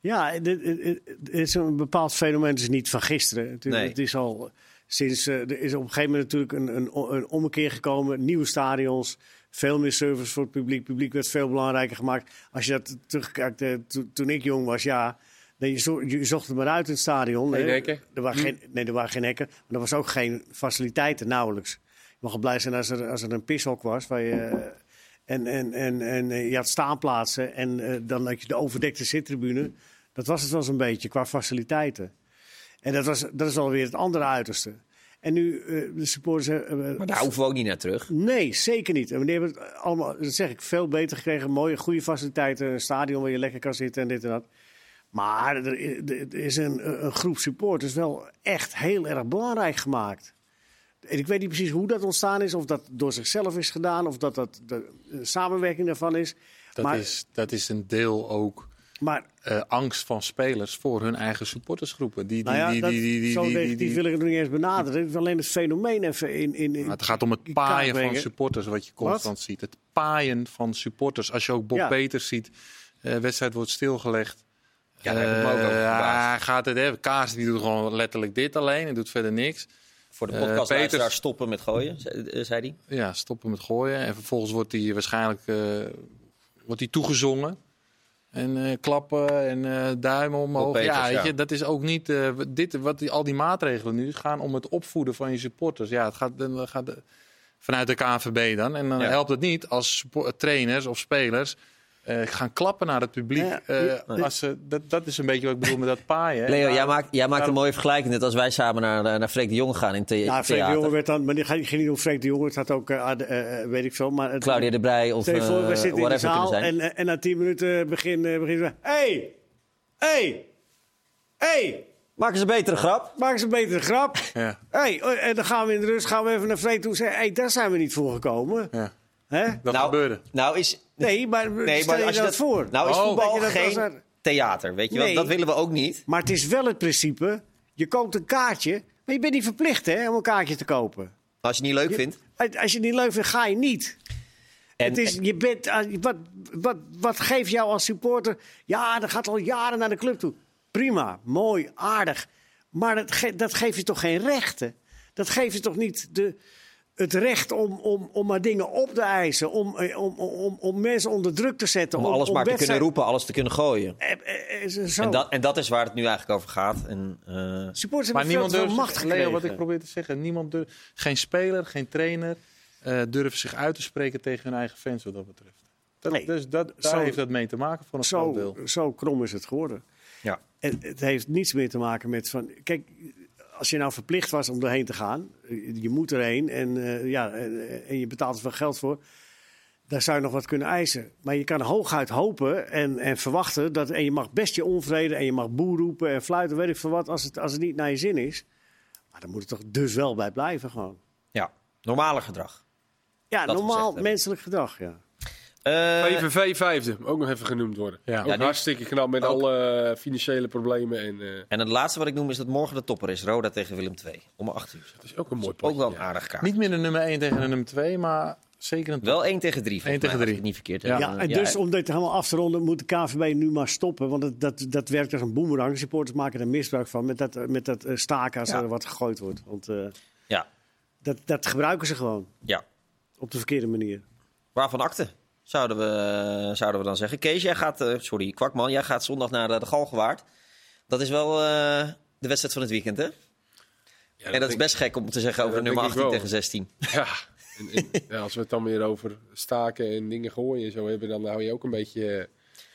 Ja, het is een bepaald fenomeen. Het is niet van gisteren. Het, Nee. het is al sinds. eh, er is op een gegeven moment natuurlijk een, een, een ommekeer gekomen. Nieuwe stadions. Veel meer service voor het publiek. Het publiek werd veel belangrijker gemaakt. Als je dat terugkijkt, eh, to- toen ik jong was, ja. Nee, je, zo- je zocht het maar uit in het stadion. Geen hekken? Er waren geen, nee, er waren geen hekken. Maar er was ook geen faciliteiten, nauwelijks. Je mag wel blij zijn als er, als er een pishok was. Waar je, eh, en, en, en, en eh, je had staanplaatsen. En eh, dan had je de overdekte zittribune. Dat was het wel zo'n beetje qua faciliteiten. En dat, was, dat is alweer het andere uiterste. En nu, eh, de supporters... Maar daar hoeven we ook niet naar terug. Nee, zeker niet. En die hebben het allemaal, dat zeg ik, veel beter gekregen. Mooie, goede faciliteiten. Een stadion waar je lekker kan zitten en dit en dat. Maar er, er is een, een groep supporters wel echt heel erg belangrijk gemaakt. Ik weet niet precies hoe dat ontstaan is. Of dat door zichzelf is gedaan. Of dat dat de, de samenwerking daarvan is. Dat, maar, is, dat is een deel ook maar eh, angst van spelers voor hun eigen supportersgroepen. Die, die, nou ja, die, dat, die, die, die, zo die- wil ik het nog niet eens benaderen. Het is alleen het fenomeen even in... in, in Maar het gaat om het paaien van supporters, wat je constant ziet. Het paaien van supporters. Als je ook Bob Ja. Peters ziet, de wedstrijd wordt stilgelegd. Ja, daar heb ik me ook over Eh, hij gaat het even. Kaars die doet gewoon letterlijk dit alleen en doet verder niks. Voor de Eh, podcastluisteraar Peters- stoppen met gooien, eh, zei hij. Ja, stoppen met gooien. En vervolgens wordt hij waarschijnlijk eh, wordt hij toegezongen. En eh, klappen en eh, duimen omhoog. Peters, ja, weet ja. je, dat is ook niet. eh, dit, wat die, al die maatregelen nu gaan om het opvoeden van je supporters. Ja, het gaat, dan gaat de- vanuit de KNVB dan. En dan Ja. helpt het niet als trainers of spelers eh, gaan klappen naar het publiek. Ja, eh, ja. als ze, dat, dat is een beetje wat ik bedoel met dat paaien. Leo, jij maakt, jij maakt een daarom- mooie vergelijking. Net als wij samen naar, naar, naar Freek de Jong gaan in the Ja, Freek de theater. Jonge werd dan, maar die ging niet om Freek de Jonge, het had ook, eh, eh, eh, weet ik veel. Maar Claudia de Brij of voor, we eh, zitten in de zaal zijn. en, eh, en na tien minuten beginnen begin we... Hey! Hey! Hey! Maak eens een betere grap. Maak eens een betere grap. Ja, Hey, oh, en dan gaan we in de rust gaan we even naar Freek toe en zeggen... Hey, daar zijn we niet voor gekomen. ja. Hè? Dat nou, gebeurde. Nou is, Nee, maar nee, stel maar je als je dat, dat voor. Nou is Oh. voetbal Dat je dat geen er- theater, weet je wel. Dat willen we ook niet. Maar het is wel het principe... Je koopt een kaartje, maar je bent niet verplicht hè, om een kaartje te kopen. Als je het niet leuk vindt. Als je het niet leuk vindt, ga je niet. En, het is, je bent, ah, wat, wat, wat geeft jou als supporter? Ja, dat gaat al jaren naar de club toe. Prima, mooi, aardig. Maar dat, ge- dat geeft je toch geen rechten? Dat geeft je toch niet de, het recht om, om, om maar dingen op te eisen? Om, eh, om, om, om mensen onder druk te zetten? om alles maar te kunnen roepen, alles te kunnen gooien. Eh, eh, zo. En dat, en dat is waar het nu eigenlijk over gaat. En, Supporters Maar hebben veel niemand durft, macht gekregen. Leo, wat ik probeer te zeggen, niemand durft, geen speler, geen trainer eh durven zich uit te spreken tegen hun eigen fans wat dat betreft. Dat, Nee, dus dat, daar zo- heeft dat mee te maken voor een groot zo, deel. zo krom is het geworden. ja. En het heeft niets meer te maken met van. Kijk, als je nou verplicht was om erheen te gaan, eh, je moet erheen en, eh, ja, en, en je betaalt er veel geld voor. Daar zou je nog wat kunnen eisen. Maar je kan hooguit hopen en, en verwachten dat. En je mag best je onvrede en je mag boer roepen en fluiten, weet ik veel wat, als het, als het niet naar je zin is. Maar dan moet het toch dus wel bij blijven gewoon. ja, normale gedrag. Ja, Dat normaal menselijk gedrag, ja. Eh, VVV vijfde, ook nog even genoemd worden. Ja. Ook hartstikke knap met Ook- alle financiële problemen. En, eh, en het laatste wat ik noem is dat morgen de topper is. Roda tegen Willem II. Om 8 uur. dat is ook een mooi Ook potje. wel een aardig kaart. Niet meer de nummer 1 tegen de nummer 2, maar zeker een Wel 1 tegen 3. 1 tegen Als ik 3. het niet verkeerd Ja. en dus om dit helemaal af te ronden moet de KVB nu maar stoppen. Want het, dat, dat werkt als een boemerang. De supporters maken er misbruik van met dat, met dat eh, staken als Ja. er wat gegooid wordt. Want eh, ja, dat, dat gebruiken ze gewoon ja. op de verkeerde manier. Waarvan akte, zouden we, zouden we dan zeggen. Kees, jij gaat, eh, sorry, Kwakman, jij gaat zondag naar de, de Galgenwaard. Dat is wel eh, de wedstrijd van het weekend, hè? Ja, en dat is best gek om te zeggen over dat nummer denk ik 18 wel. tegen 16. Ja, en, en, ja, als we het dan weer over staken en dingen gooien en zo hebben, dan hou je ook een beetje... eh,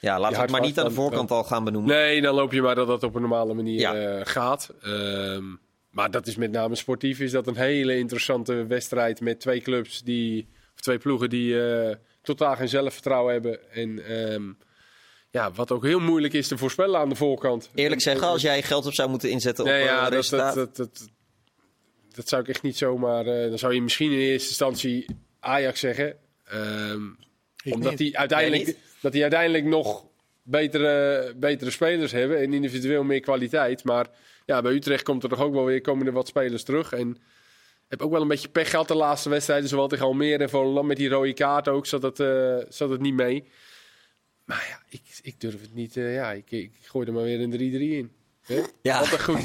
Ja, laten we het maar niet aan de voorkant al gaan benoemen. Nee, dan loop je maar dat dat op een normale manier Ja. eh, gaat. Ehm, maar dat is met name sportief is dat een hele interessante wedstrijd met twee clubs die, of twee ploegen die eh, totaal geen zelfvertrouwen hebben. En ehm, ja, wat ook heel moeilijk is te voorspellen aan de voorkant. Eerlijk zeggen, als jij geld op zou moeten inzetten Nee, op ja, eh, dat, resultaat. dat, dat, dat, dat zou ik echt niet zomaar. eh dan zou je misschien in eerste instantie Ajax zeggen. Ehm, Ik omdat die uiteindelijk, dat die uiteindelijk nog betere, betere spelers hebben en individueel meer kwaliteit. Maar ja, bij Utrecht komt er toch ook wel weer komen er wat spelers terug. En heb ook wel een beetje pech gehad de laatste wedstrijden, zowel tegen Almere en Volendam met die rode kaart ook, zat het, eh, zat het niet mee. Maar ja, ik, ik durf het niet. eh, ja, ik, ik gooi er maar weer een 3-3 in. Hè? Ja. Altijd goed.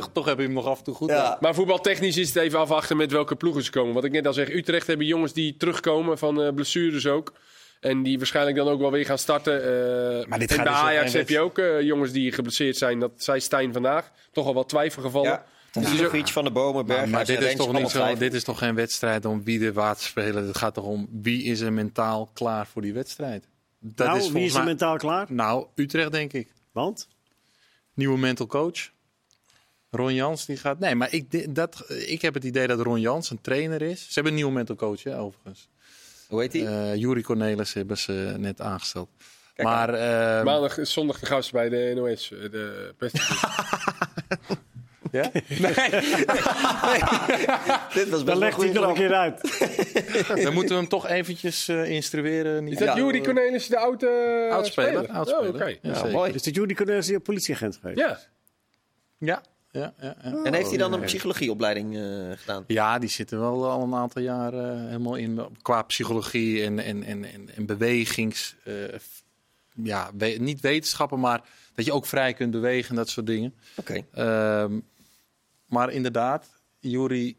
Toch heb je hem nog af en toe goed. Ja. Maar voetbaltechnisch is het even afwachten met welke ploegen ze komen. Wat ik net al zeg, Utrecht hebben jongens die terugkomen van eh, blessures ook. En die waarschijnlijk dan ook wel weer gaan starten. eh, Maar dit en gaat bij dus ook Ajax heb je ook eh, jongens die geblesseerd zijn. Dat zei Stijn vandaag. Toch al wat twijfelgevallen. Ja, Tadicevic, Van de Bomen, Maar, dit is toch niet zo. Dit is toch geen wedstrijd om wie de waard spelen. Het gaat toch om wie is er mentaal klaar voor die wedstrijd. Dat nou, is wie is er mentaal klaar? Nou, Utrecht denk ik. Want? Nieuwe mental coach. Ron Jans die gaat. Nee, maar ik, dat, ik heb het idee dat Ron Jans een trainer is. Ze hebben een nieuwe mental coach, hè, overigens. Hoe heet die? Eh Juri Cornelis hebben ze net aangesteld. Kijk maar eh, Maandag is zondag de gast bij de NOS. eh, De pest. ja? Dit was best Dan legt hij er een keer uit. dan moeten we hem toch eventjes eh, instrueren. Niet Is dat Ja. Cornelis, de oude eh, Oudspeler, speler? oudspeler. Oh, oké. Ja, mooi. Dus de Judy Cornelis die een politieagent geweest. Ja. Ja, ja, ja, ja. En heeft hij dan een psychologieopleiding eh, gedaan? Ja, die zitten wel al een aantal jaar eh, helemaal in qua psychologie en, en, en, en, en bewegings. eh, ja, we- niet wetenschappen, maar dat je ook vrij kunt bewegen en dat soort dingen. Oké. Ehm, maar inderdaad, Jury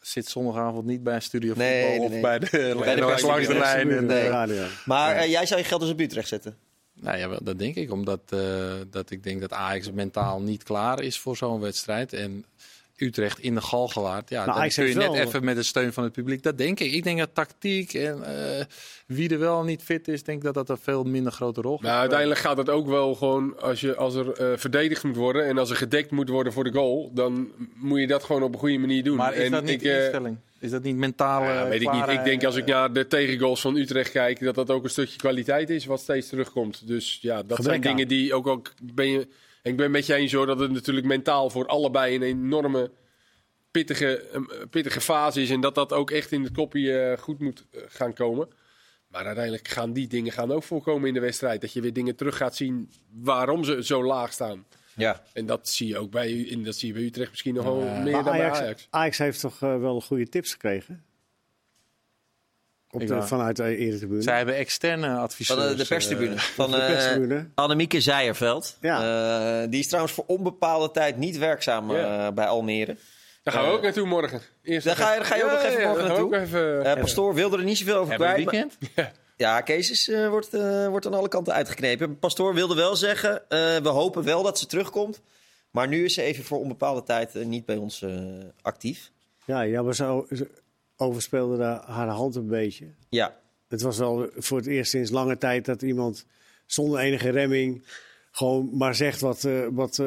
zit zondagavond niet bij Studio Nee, Voetbal nee, of nee. bij de, Bij de langs de persbureau. lijn. En, Nee. eh, Radio. Maar eh, jij zou je geld dus op Utrecht zetten? Nou ja, dat denk ik. Omdat eh, dat ik denk dat Ajax mentaal niet klaar is voor zo'n wedstrijd. En Utrecht in de Galgenwaard. Ja, dan Ajax kun je net wel- even met de steun van het publiek. Dat denk ik. Ik denk dat tactiek en eh, wie er wel niet fit is, denk ik dat dat een veel minder grote rol gaat Nou, uiteindelijk gaat het ook wel gewoon als, je, als er eh, verdedigd moet worden en als er gedekt moet worden voor de goal, dan moet je dat gewoon op een goede manier doen. Maar is en dat niet ik, de eh, instelling? Is dat niet mentale ja, weet ik niet. Ik denk als ik naar de tegengoals van Utrecht kijk, dat dat ook een stukje kwaliteit is wat steeds terugkomt. Dus ja, dat Gebrek zijn aan. dingen die ook ook ben je. Ik ben met je eens hoor dat het natuurlijk mentaal voor allebei een enorme pittige, eh, pittige fase is en dat dat ook echt in het kopje eh, goed moet eh, gaan komen. Maar uiteindelijk gaan die dingen gaan ook voorkomen in de wedstrijd. Dat je weer dingen terug gaat zien waarom ze zo laag staan. Ja. En dat zie je ook bij, in, dat zie je bij Utrecht misschien nog wel meer dan bij Ajax, Ajax. Ajax heeft toch wel goede tips gekregen? Op de, vanuit de Eretribune. Zij hebben externe Van adviseurs. de, de perstribune. eh, van de eh, perstribune. Annemieke Zijerveld. Ja. Eh, die is trouwens voor onbepaalde tijd niet werkzaam eh, Ja. bij Almere. Daar gaan we ook naartoe morgen. Eerst daar ga je- daar ga je ook nog even morgen naartoe? ook even, Eh, Pastoor wilde er niet zoveel over hebben kwijt. maar- weekend? Ja, Kees is, eh, wordt, eh, wordt aan alle kanten uitgeknepen. Pastoor wilde wel zeggen, eh, we hopen wel dat ze terugkomt. Maar nu is ze even voor onbepaalde tijd niet bij ons eh, actief. Ja, ja, maar ze overspeelde daar haar hand een beetje. Ja, Het was wel voor het eerst sinds lange tijd dat iemand zonder enige remming gewoon maar zegt wat, eh, wat, eh,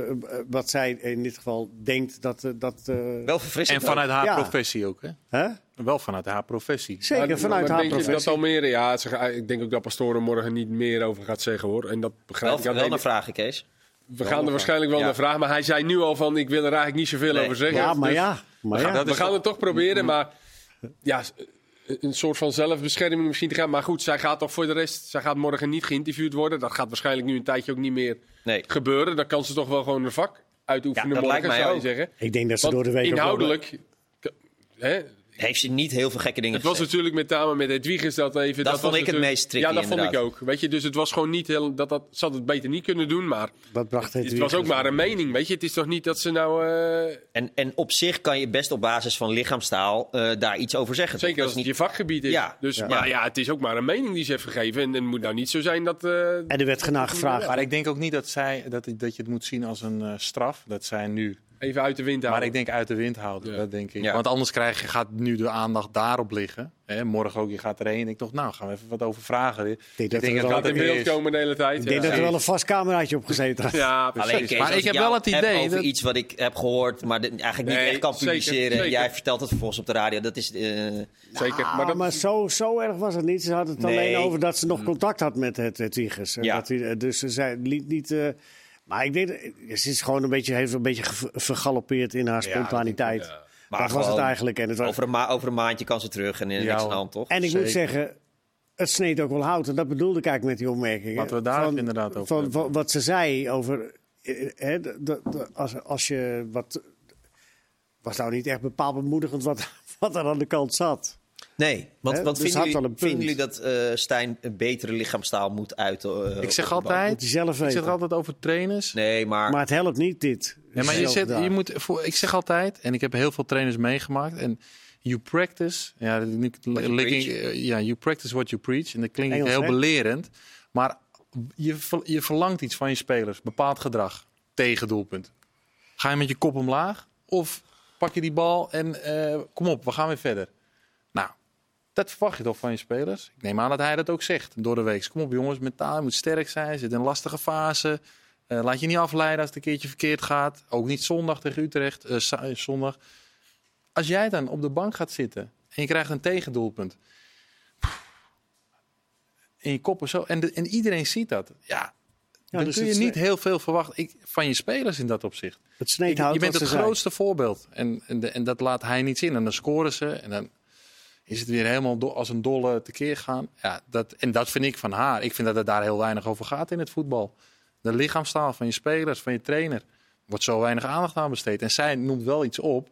wat zij in dit geval denkt dat... eh, dat eh, wel verfrissend. En vanuit haar Ja. professie ook, hè? hè? Wel vanuit haar professie. Zeker, Maar- vanuit maar haar denk je professie. dat Almere, ja, ze, ga- ik denk ook dat Pastoor er morgen niet meer over gaat zeggen hoor. En dat begrijp wel, ik. wel een vraag, Kees. we gaan er waarschijnlijk wel Ja. naar vragen, maar hij zei nu al van ik wil er eigenlijk niet zoveel Nee. over zeggen. Ja, maar Dus ja. Maar we gaan, ja. we gaan toch- het toch proberen, maar ja, een soort van zelfbescherming misschien te gaan. Maar goed, zij gaat toch voor de rest, zij gaat morgen niet geïnterviewd worden. Dat gaat waarschijnlijk nu een tijdje ook niet meer Nee. gebeuren. Dan kan ze toch wel gewoon een vak uitoefenen Ja, dat morgen, lijkt mij zou je ook. zeggen. Ik denk dat ze Want door de week inhoudelijk... Hè, Heeft ze niet heel veel gekke dingen het was gezegd. natuurlijk met name met Hedwiges dat even... Dat was vond ik het meest tricky, Ja, dat vond ik ook. Weet je, dus het was gewoon niet heel... Dat, dat, ze had het beter niet kunnen doen, maar Dat bracht het het was ook maar een mening. Weet je, het is toch niet dat ze nou... eh, En, en op zich kan je best op basis van lichaamstaal eh, daar iets over zeggen. Zeker Dat als is het je vakgebied is. Ja. Dus, Ja. Maar ja, het is ook maar een mening die ze heeft gegeven. En het moet nou niet zo zijn dat... eh, En er werd gevraagd. Maar ik denk ook niet dat, zij, dat, dat je het moet zien als een eh, straf. Dat zij nu. Even uit de wind halen. Maar ik denk uit de wind houden. Ja. Dat denk ik. Ja. Want anders krijg je, gaat nu de aandacht daarop liggen. Hè, morgen ook, je gaat erheen. En ik dacht, nou, gaan we even wat over vragen. Ik denk dat dat wel- Gaat dat in beeld is. komen de hele tijd. Ik denk ja. dat er wel een vast cameraatje op gezeten had. Ja, Alleen precies. Kees, Maar ik heb wel het heb idee over dat- iets wat ik heb gehoord, maar dit eigenlijk niet Nee, echt kan publiceren. zeker. Jij vertelt het vervolgens op de radio. Dat is. eh, Zeker. Ah, Maar maar dat, zo, zo erg was het niet. Ze had het Nee. alleen over dat ze nog contact had met het, Ja. Dat hij, dus ze zei liet niet. eh, maar ik denk, dat- ze is gewoon een beetje, heeft een beetje vergalopeerd in haar spontaniteit. ja. Maar dat was het eigenlijk. En, het was, over, een ma- over een maandje kan ze terug en in Ja, niks aan de hand, toch? en ik Zeker. moet zeggen, het sneed ook wel hout. En dat bedoelde ik eigenlijk met die opmerkingen. Laten we daar inderdaad over van, wat ze zei over. eh, hè, de- de- de- als, als je wat. Was nou niet echt bepaald bemoedigend wat, wat er aan de kant zat. Nee, want, Hè? want Dus vinden, jullie, vinden dat eh, Stijn een betere lichaamstaal moet uiten? eh, Ik zeg altijd, zelf ik zeg altijd over trainers. Nee, maar, Maar het helpt niet dit. Ja, maar je zet, je moet, voor, ik zeg altijd, en ik heb heel veel trainers meegemaakt. En you practice, ja, dat- nu- you preach. eh, ja, you practice what you preach. En dat klinkt Engels, heel hè? belerend. Maar je, je verlangt iets van je spelers, bepaald gedrag, tegen doelpunt. Ga je met je kop omlaag of pak je die bal en eh, kom op, we gaan weer verder. Dat verwacht je toch van je spelers? Ik neem aan dat hij dat ook zegt door de week. Kom op jongens, mentaal je moet sterk zijn, zit in een lastige fase. Eh, laat je niet afleiden als het een keertje verkeerd gaat. Ook niet zondag tegen Utrecht, eh, eh, zondag. Als jij dan op de bank gaat zitten en je krijgt een tegendoelpunt. En je koppen zo. En, de- en iedereen ziet dat. Ja, dan dus kun je niet heel veel verwachten ik, van je spelers in dat opzicht. Het hout je bent het grootste voorbeeld. En, en, de- en dat laat hij niet zien. En dan scoren ze. En dan is het weer helemaal do- als een dolle tekeer gaan. Ja, dat, en dat vind ik van haar. Ik vind dat het daar heel weinig over gaat in het voetbal. De lichaamstaal van je spelers, van je trainer. Wordt zo weinig aandacht aan besteed. En zij noemt wel iets op.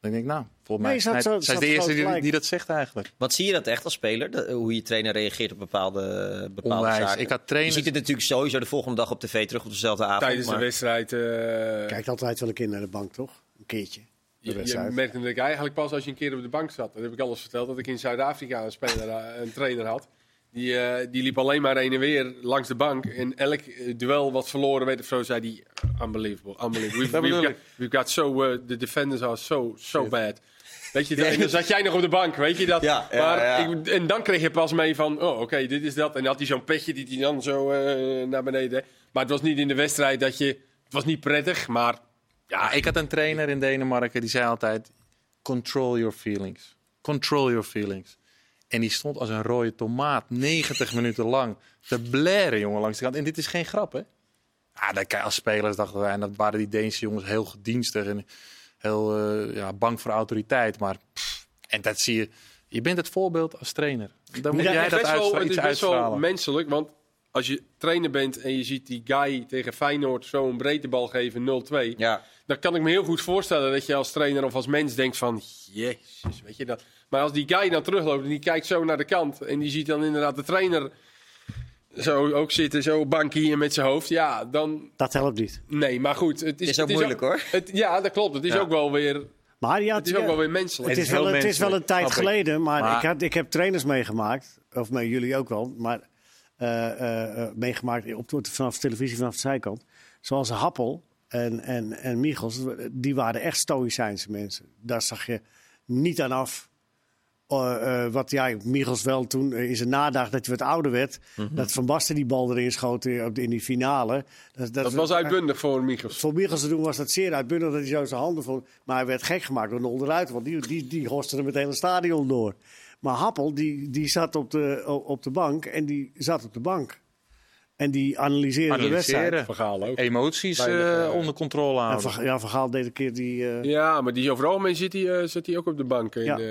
Dan denk ik, nou, volgens Nee, mij had zij zo- zij is de eerste die, dat zegt eigenlijk. Want zie je dat echt als speler? De- hoe je trainer reageert op bepaalde, bepaalde Onwijs. zaken? Ik had Je ziet het natuurlijk sowieso de volgende dag op tv terug op dezelfde avond. Tijdens de wedstrijd. eh, Kijkt altijd wel een keer naar de bank, toch? Een keertje. Je, merkte dat ik eigenlijk pas als je een keer op de bank zat. Dat heb ik alles verteld. Dat ik in Zuid-Afrika een, speler, eh, een trainer had. Die, eh, die liep alleen maar heen en weer langs de bank. En elk eh, duel wat verloren werd of zo, zei hij... Unbelievable, unbelievable. We've, got, we've got so... the defenders are so, so bad. Weet je, en dan zat jij nog op de bank, weet je dat? Ja, ja, maar ja. Ik, en dan kreeg je pas mee van, oh oké, dit is dat. En dan had hij zo'n petje die hij dan zo naar beneden... Maar het was niet in de wedstrijd dat je... Het was niet prettig, maar... Ja, ik had een trainer in Denemarken die zei altijd: control your feelings. Control your feelings. En die stond als een rode tomaat 90 minuten lang te blaren, jongen, langs de kant. En dit is geen grap, hè? Ja, dat kan je als spelers dachten wij. En dat waren die Deense jongens heel gedienstig en heel eh, ja, bang voor autoriteit. Maar pff, en dat zie je. Je bent het voorbeeld als trainer. Dan moet Ja, jij dat is best wel, uitstra- het iets is best wel uitstralen. menselijk, want als je trainer bent en je ziet die guy tegen Feyenoord zo'n breedtebal geven 0-2, Ja, dan kan ik me heel goed voorstellen dat je als trainer of als mens denkt van, jezus, weet je dat. Maar als die guy dan terugloopt en die kijkt zo naar de kant en die ziet dan inderdaad de trainer zo ook zitten, zo bankie en met zijn hoofd, ja, dan Dat helpt niet. nee, maar goed, het is, Is ook het moeilijk, hoor. Het, ja, dat klopt. Het is Ja. ook wel weer, Maar ja, het is ook wel weer menselijk. Het Het is, is wel, het is wel een tijd geleden, maar, Maar- Ik, had, ik heb trainers meegemaakt, of met jullie ook wel, maar meegemaakt op, vanaf de televisie, vanaf de zijkant. Zoals Happel en, en, en Michels, die waren echt stoïcijnse mensen. Daar zag je niet aan af. eh, eh, wat ja, Michels wel toen eh, in zijn nadaag dat hij wat ouder werd. Mhm. Dat Van Basten die bal erin schoot in, in die finale. Dat, Dat was uitbundig voor Michels. voor Michels te doen was dat zeer uitbundig dat hij zo zijn handen vond. Maar hij werd gek gemaakt door de onderuit, want die, die, die horste hem het hele stadion door. Maar Happel, die, die zat op de, op de bank en die zat op de bank. En die analyseerde de wedstrijd. Vergaal ook. Emoties Weinig, eh, eh, onder controle En houden. Ja, Van Gaal deed een keer die eh, Ja, maar die over het algemeen zit hij, eh, zit hij ook op de bank. Ja. eh,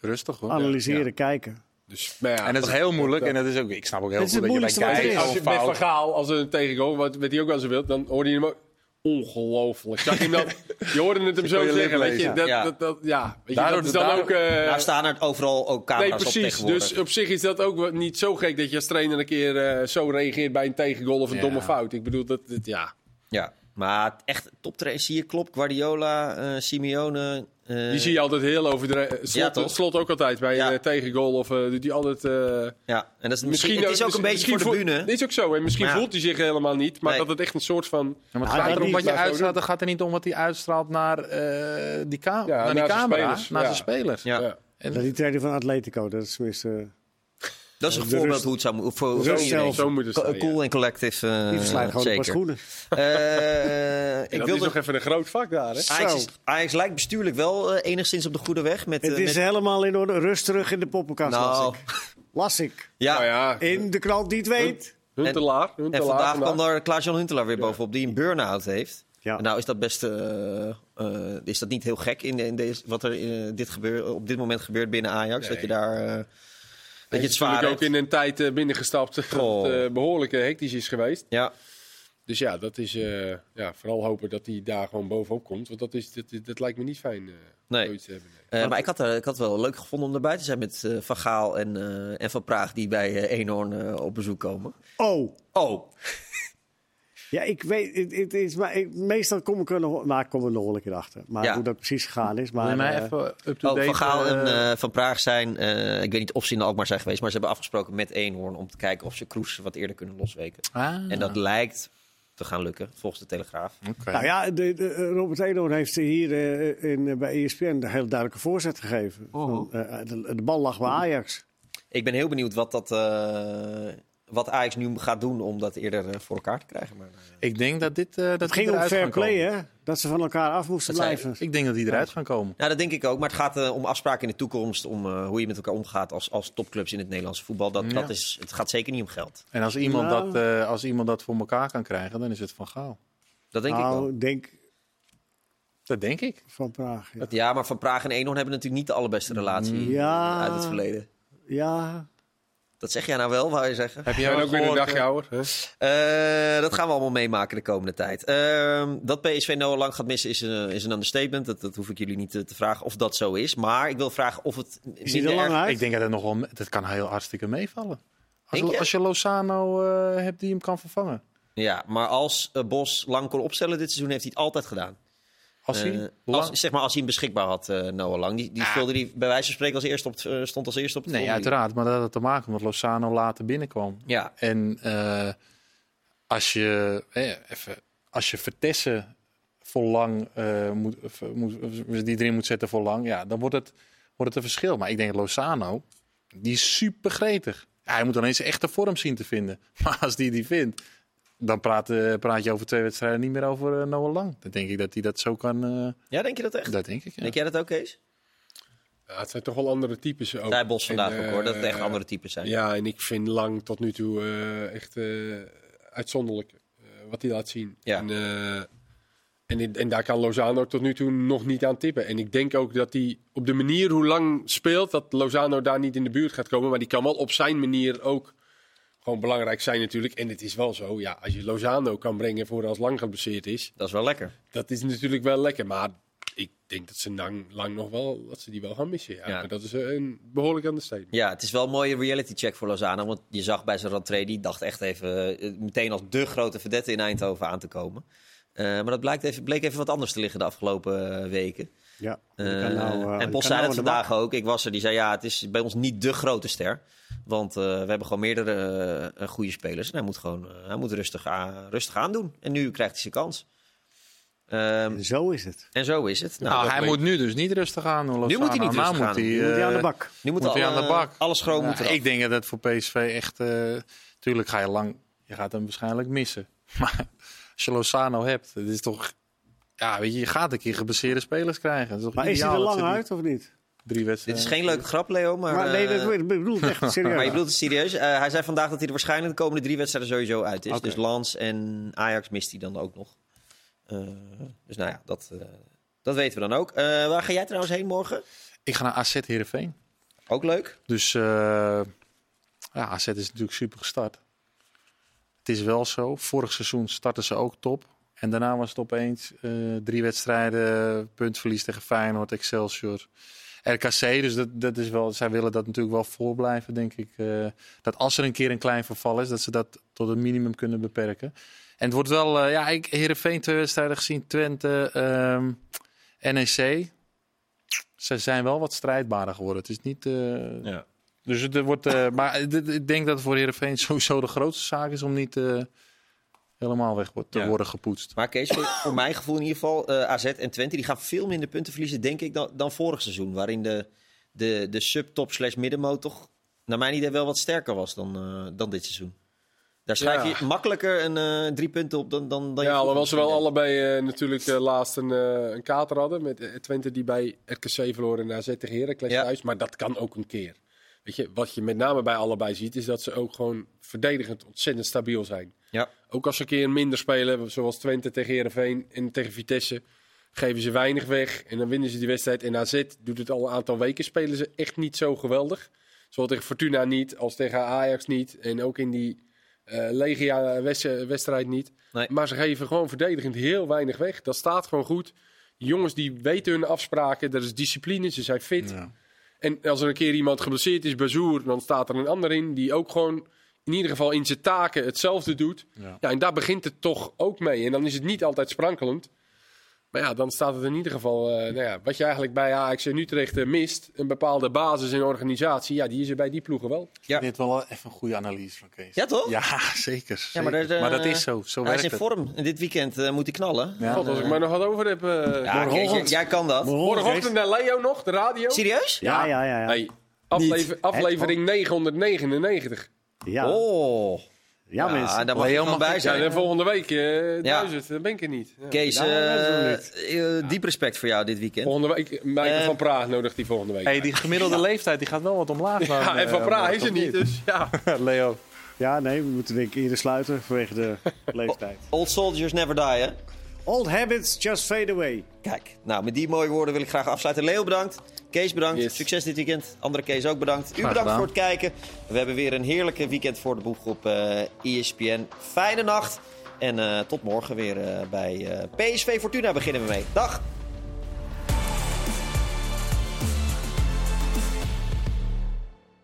Rustig hoor. analyseren, kijken. dus, maar ja, En dat is heel moeilijk. En dat is ook, ik snap ook heel goed het dat je bij kijkt is. als je met. Gaal, als er een tegengoal, wat, wat hij ook wel zo wil, dan hoorde je hem ook... Ongelooflijk. Zag je, hem dan, je hoorde het hem Zo zeggen, weet je. Dat, Ja. dat, dat, ja, weet je, Daardoor- dat is dan daardoor- ook... eh, nou staan er overal ook nee, camera's op precies. tegenwoordig. Dus op zich is dat ook niet zo gek dat je als trainer een keer eh, zo reageert bij een tegengoal of een Ja. domme fout. Ik bedoel, dat, dat ja. Ja, maar echt toptrainers zie je, klopt. Guardiola, eh, Simeone. eh, Die zie je altijd heel over de... re- Slot, slot ook altijd bij Ja. eh, tegengoal of eh, doet die altijd... eh, Ja, en dat is misschien, het is ook een beetje voor de voelt- bühne. Dit is ook zo. En misschien ja. voelt hij zich helemaal niet. Maar Nee. dat het echt een soort van... Ja, maar het gaat erom wat je uitstraalt. Het gaat er niet om wat hij uitstraalt naar, eh, die, ka Ja, naar die camera, spelers, naar ja. zijn spelers. Ja. Ja. En- Dat die trainer van Atletico, dat is tenminste... Dat is een De voorbeeld rust- hoe het zou moeten voor, rust zelf. Zo Cool ja. en collective. eh, Die verslijt gewoon een paar zeker. schoenen. Eh, En ik dat wilde, is nog even een groot vak daar, hè? Ajax, Zo. is- Ajax lijkt bestuurlijk wel eh, enigszins op de goede weg. Met, Het eh, is met- helemaal in orde. Rust terug in de poppenkast, Nou. las ik. Las ik. ja. Nou ja, In de krant die het weet. Huntelaar. En Huntelaar vandaag kwam daar Klaas-Jan Huntelaar weer bovenop, die een burn-out heeft. Ja. En nou is dat best eh, eh, is dat niet heel gek in, in deze, wat er eh, dit gebeur, op dit moment gebeurt binnen Ajax. Dat je daar eh, dat je het zwaar natuurlijk hebt. ook in een tijd eh, binnengestapt dat het eh, behoorlijk eh, hectisch is geweest. Ja, Dus ja, dat is eh, ja, vooral hopen dat hij daar gewoon bovenop komt. Want dat, is, dat, dat lijkt me niet fijn eh Nee. zoiets te hebben. nee. Eh, maar ik had, er, ik had het wel leuk gevonden om erbij te zijn met eh, Van Gaal en, eh, en Van Praag die bij eh Eenhoorn eh, op bezoek komen. Oh. Oh, Ja, ik weet, het, het is, maar ik- meestal kom ik er nog, maar ik kom er nog wel een keer achter. Maar Ja. hoe dat precies gegaan is. Maar, mij eh, even up-to-date? oh Van Gaal en eh, eh, Van Praag zijn, eh, ik weet niet of ze in Alkmaar zijn geweest, maar ze hebben afgesproken met Eenhoorn om te kijken of ze Kroes wat eerder kunnen losweken. ah, En dat lijkt te gaan lukken, volgens de Telegraaf. oké. nou ja, de, de, Robert Eenhoorn heeft hier in, bij ESPN een heel duidelijke voorzet gegeven. Van, eh, de, de bal lag bij Ajax. Ik ben heel benieuwd wat, dat, eh, wat Ajax nu gaat doen om dat eerder eh, voor elkaar te krijgen. Maar, eh, Ik denk dat dit. eh, dat Het ging om fair gaan play, hè? Dat ze van elkaar af moesten Dat blijven. Ik denk dat die eruit gaan komen. nou, dat denk ik ook. Maar het gaat om afspraken in de toekomst. Om eh, hoe je met elkaar omgaat als, als topclubs in het Nederlandse voetbal. Dat, Ja. dat is, het gaat zeker niet om geld. En als iemand, Nou. dat, eh, als iemand dat voor elkaar kan krijgen, dan is het van Gaal. Dat denk ik nou, wel. denk Dat denk ik. van Praag. Ja. Ja, maar Van Praag en Eenhoorn hebben natuurlijk niet de allerbeste relatie Ja. uit het verleden. ja. Dat zeg jij nou wel, wou je zeggen. Heb jij ook weer een dagje eh, ouder. hè? Eh, dat gaan we allemaal meemaken de komende tijd. Ehm, dat PSV Noah Lang gaat missen is een, is een understatement. Dat, dat hoef ik jullie niet te, te vragen of dat zo is. Maar ik wil vragen of het Is er minder lang erg- uit? Ik denk dat het nog wel, dat kan heel hartstikke meevallen. Als, je? als je Lozano eh, hebt die hem kan vervangen. Ja, maar als eh, Bos Lang kon opstellen dit seizoen, heeft hij het altijd gedaan. Als hij Eh, als, zeg maar als hij hem beschikbaar had, eh, Noah Lang. Die, die speelde die bij wijze van spreken als eerste op het, eh, stond als eerste op het Nee, uiteraard. Maar dat had te maken omdat Lozano later binnenkwam. Ja, En als je even, als je Vertessen voor lang eh, moet, moet, die erin moet zetten voor lang, ja, dan wordt het, wordt het een verschil. Maar ik denk Lozano, die is super gretig. Ja, hij moet dan eens echte vorm zien te vinden. Maar als die die vindt, dan praat, eh, praat je over twee wedstrijden niet meer over eh, Noah Lang. Dan denk ik dat hij dat zo kan. eh, ja denk je dat echt? dat denk ik. Ja. Denk jij dat ook, Kees? Ja, het zijn toch wel andere types ook. Zei Bos vandaag En, ook hoor, dat het echt andere types zijn. Ja, en ik vind Lang tot nu toe eh, echt eh, uitzonderlijk eh, wat hij laat zien. Ja. En, eh, en, en daar kan Lozano tot nu toe nog niet aan tippen. En ik denk ook dat hij op de manier hoe Lang speelt, dat Lozano daar niet in de buurt gaat komen. Maar die kan wel op zijn manier ook gewoon belangrijk zijn natuurlijk. En het is wel zo, ja, als je Lozano kan brengen voor als Lang geblesseerd is, Dat is wel lekker. dat is natuurlijk wel lekker. Maar ik denk dat ze lang, lang nog wel, dat ze die wel gaan missen. Ja. Ja. Maar dat is een behoorlijk aan de steen. Ja, het is wel een mooie reality check voor Lozano. Want je zag bij zijn rentree, die dacht echt even eh, meteen als de grote vedette in Eindhoven aan te komen. Eh, maar dat blijkt even, bleek even wat anders te liggen de afgelopen eh, weken. Ja. Eh, nou, eh, en Bos zei de vandaag bak. ook. Ik was er, die zei ja, het is bij ons niet de grote ster. Want eh, we hebben gewoon meerdere goede spelers. En hij moet gewoon hij moet rustig, aan, rustig aandoen. En nu krijgt hij zijn kans. Ehm, Zo is het. en zo is het. Nou, Nou, hij moet nu dus niet rustig aan doen. Nu moet hij niet rustig aan moet hij, Nu moet hij aan de bak. nu moet, moet hij aan de bak. Alles schoon Ja, moet eraf. ik denk dat het voor PSV echt... eh tuurlijk ga je lang... Je gaat hem waarschijnlijk missen. Maar als je Lozano hebt, het is toch... Ja, weet je, je gaat een keer geblesseerde spelers krijgen. Het is Maar is hij er lang uit of niet? Dit Drie is wedstrijden. geen leuke grap, Leo. Maar, Maar nee, eh, dat ik bedoel het echt serieus. Maar je bedoelt het serieus? Eh, hij zei vandaag dat hij er waarschijnlijk de komende drie wedstrijden sowieso uit is. Dus Lans en Ajax mist hij dan ook nog. Eh, dus nou ja, dat, eh, dat weten we dan ook. Eh, waar ga jij trouwens heen morgen? Ik ga naar AZ Heerenveen. Ook leuk. Dus eh, ja, AZ is natuurlijk super gestart. Het is wel zo. Vorig seizoen startten ze ook top. En daarna was het opeens eh, drie wedstrijden, puntverlies tegen Feyenoord, Excelsior, RKC. Dus dat, dat is wel, zij willen dat natuurlijk wel voorblijven, denk ik. eh, dat als er een keer een klein verval is, dat ze dat tot een minimum kunnen beperken. En het wordt wel, eh, ja, ik Heerenveen twee wedstrijden gezien, Twente, ehm, NEC. Ze zijn wel wat strijdbaarder geworden. Het is niet... Ja. dus het wordt, maar ik denk dat het voor Heerenveen sowieso de grootste zaak is om niet helemaal weg wordt- te Ja. worden gepoetst. Maar Kees, voor, voor mijn gevoel in ieder geval, eh, AZ en Twente die gaan veel minder punten verliezen, denk ik, dan, dan vorig seizoen. Waarin de, de, de subtop slash middenmoot toch, naar mijn idee, wel wat sterker was dan, eh, dan dit seizoen. Daar schrijf Ja. je makkelijker een, eh, drie punten op dan, dan, dan je Ja, alhoewel ze wel allebei eh, natuurlijk eh, laatst een, eh, een kater hadden. Met Twente die bij RKC verloren en AZ tegen Heracles Ja. thuis. Maar dat kan ook een keer. Weet je, wat je met name bij allebei ziet, is dat ze ook gewoon verdedigend ontzettend stabiel zijn. Ja. Ook als ze een keer minder spelen, zoals Twente tegen Heerenveen en tegen Vitesse, geven ze weinig weg en dan winnen ze die wedstrijd. En AZ doet het al een aantal weken, spelen ze echt niet zo geweldig. Zowel tegen Fortuna niet, als tegen Ajax niet. En ook in die eh Legia-wedstrijd niet. Nee. Maar ze geven gewoon verdedigend heel weinig weg. Dat staat gewoon goed. Die jongens die weten hun afspraken, er is discipline, ze zijn fit. Ja. En als er een keer iemand geblesseerd is, Bazoer, dan staat er een ander in die ook gewoon in ieder geval in zijn taken hetzelfde doet. Ja. Ja, en daar begint het toch ook mee. En dan is het niet altijd sprankelend. Maar ja, dan staat het in ieder geval, eh, nou ja, wat je eigenlijk bij Ajax en Utrecht eh, mist, een bepaalde basis en organisatie, ja, die is er bij die ploegen wel. Ja. Dit wel even een goede analyse van Kees. Ja, toch? Ja, zeker. Ja, maar, dat, eh, maar dat is zo. Zo Hij is in het. vorm. En dit weekend eh, moet hij knallen. Ja. God, als ik maar nog wat over heb. eh Ja, Kees, jij, kan dat. Morgenochtend naar Leo nog, de radio. Serieus? Ja, ja, ja. ja. Hey, aflever- aflevering 999. ja. Oh. Ja, mensen. daar mag je mag bij zijn. en volgende week eh duizend, dan ben ik er niet. Ja. Kees, eh, eh, diep respect voor jou dit weekend. Volgende week, Eh, van Praag nodigt die volgende week. Hey, die gemiddelde leeftijd die gaat wel wat omlaag. dan, ja, en van Praag is er toch niet, dus ja. Leo. Ja, nee, we moeten denk ik eerder sluiten vanwege de leeftijd. Old soldiers never die, hè? Old habits just fade away. Kijk, nou met die mooie woorden wil ik graag afsluiten. Leo bedankt. Kees bedankt. Yes. Succes dit weekend. Andere Kees ook bedankt. U bedankt voor het kijken. We hebben weer een heerlijke weekend voor de boeg op eh ESPN. Fijne nacht. En eh, tot morgen weer eh, bij PSV Fortuna beginnen we mee. Dag!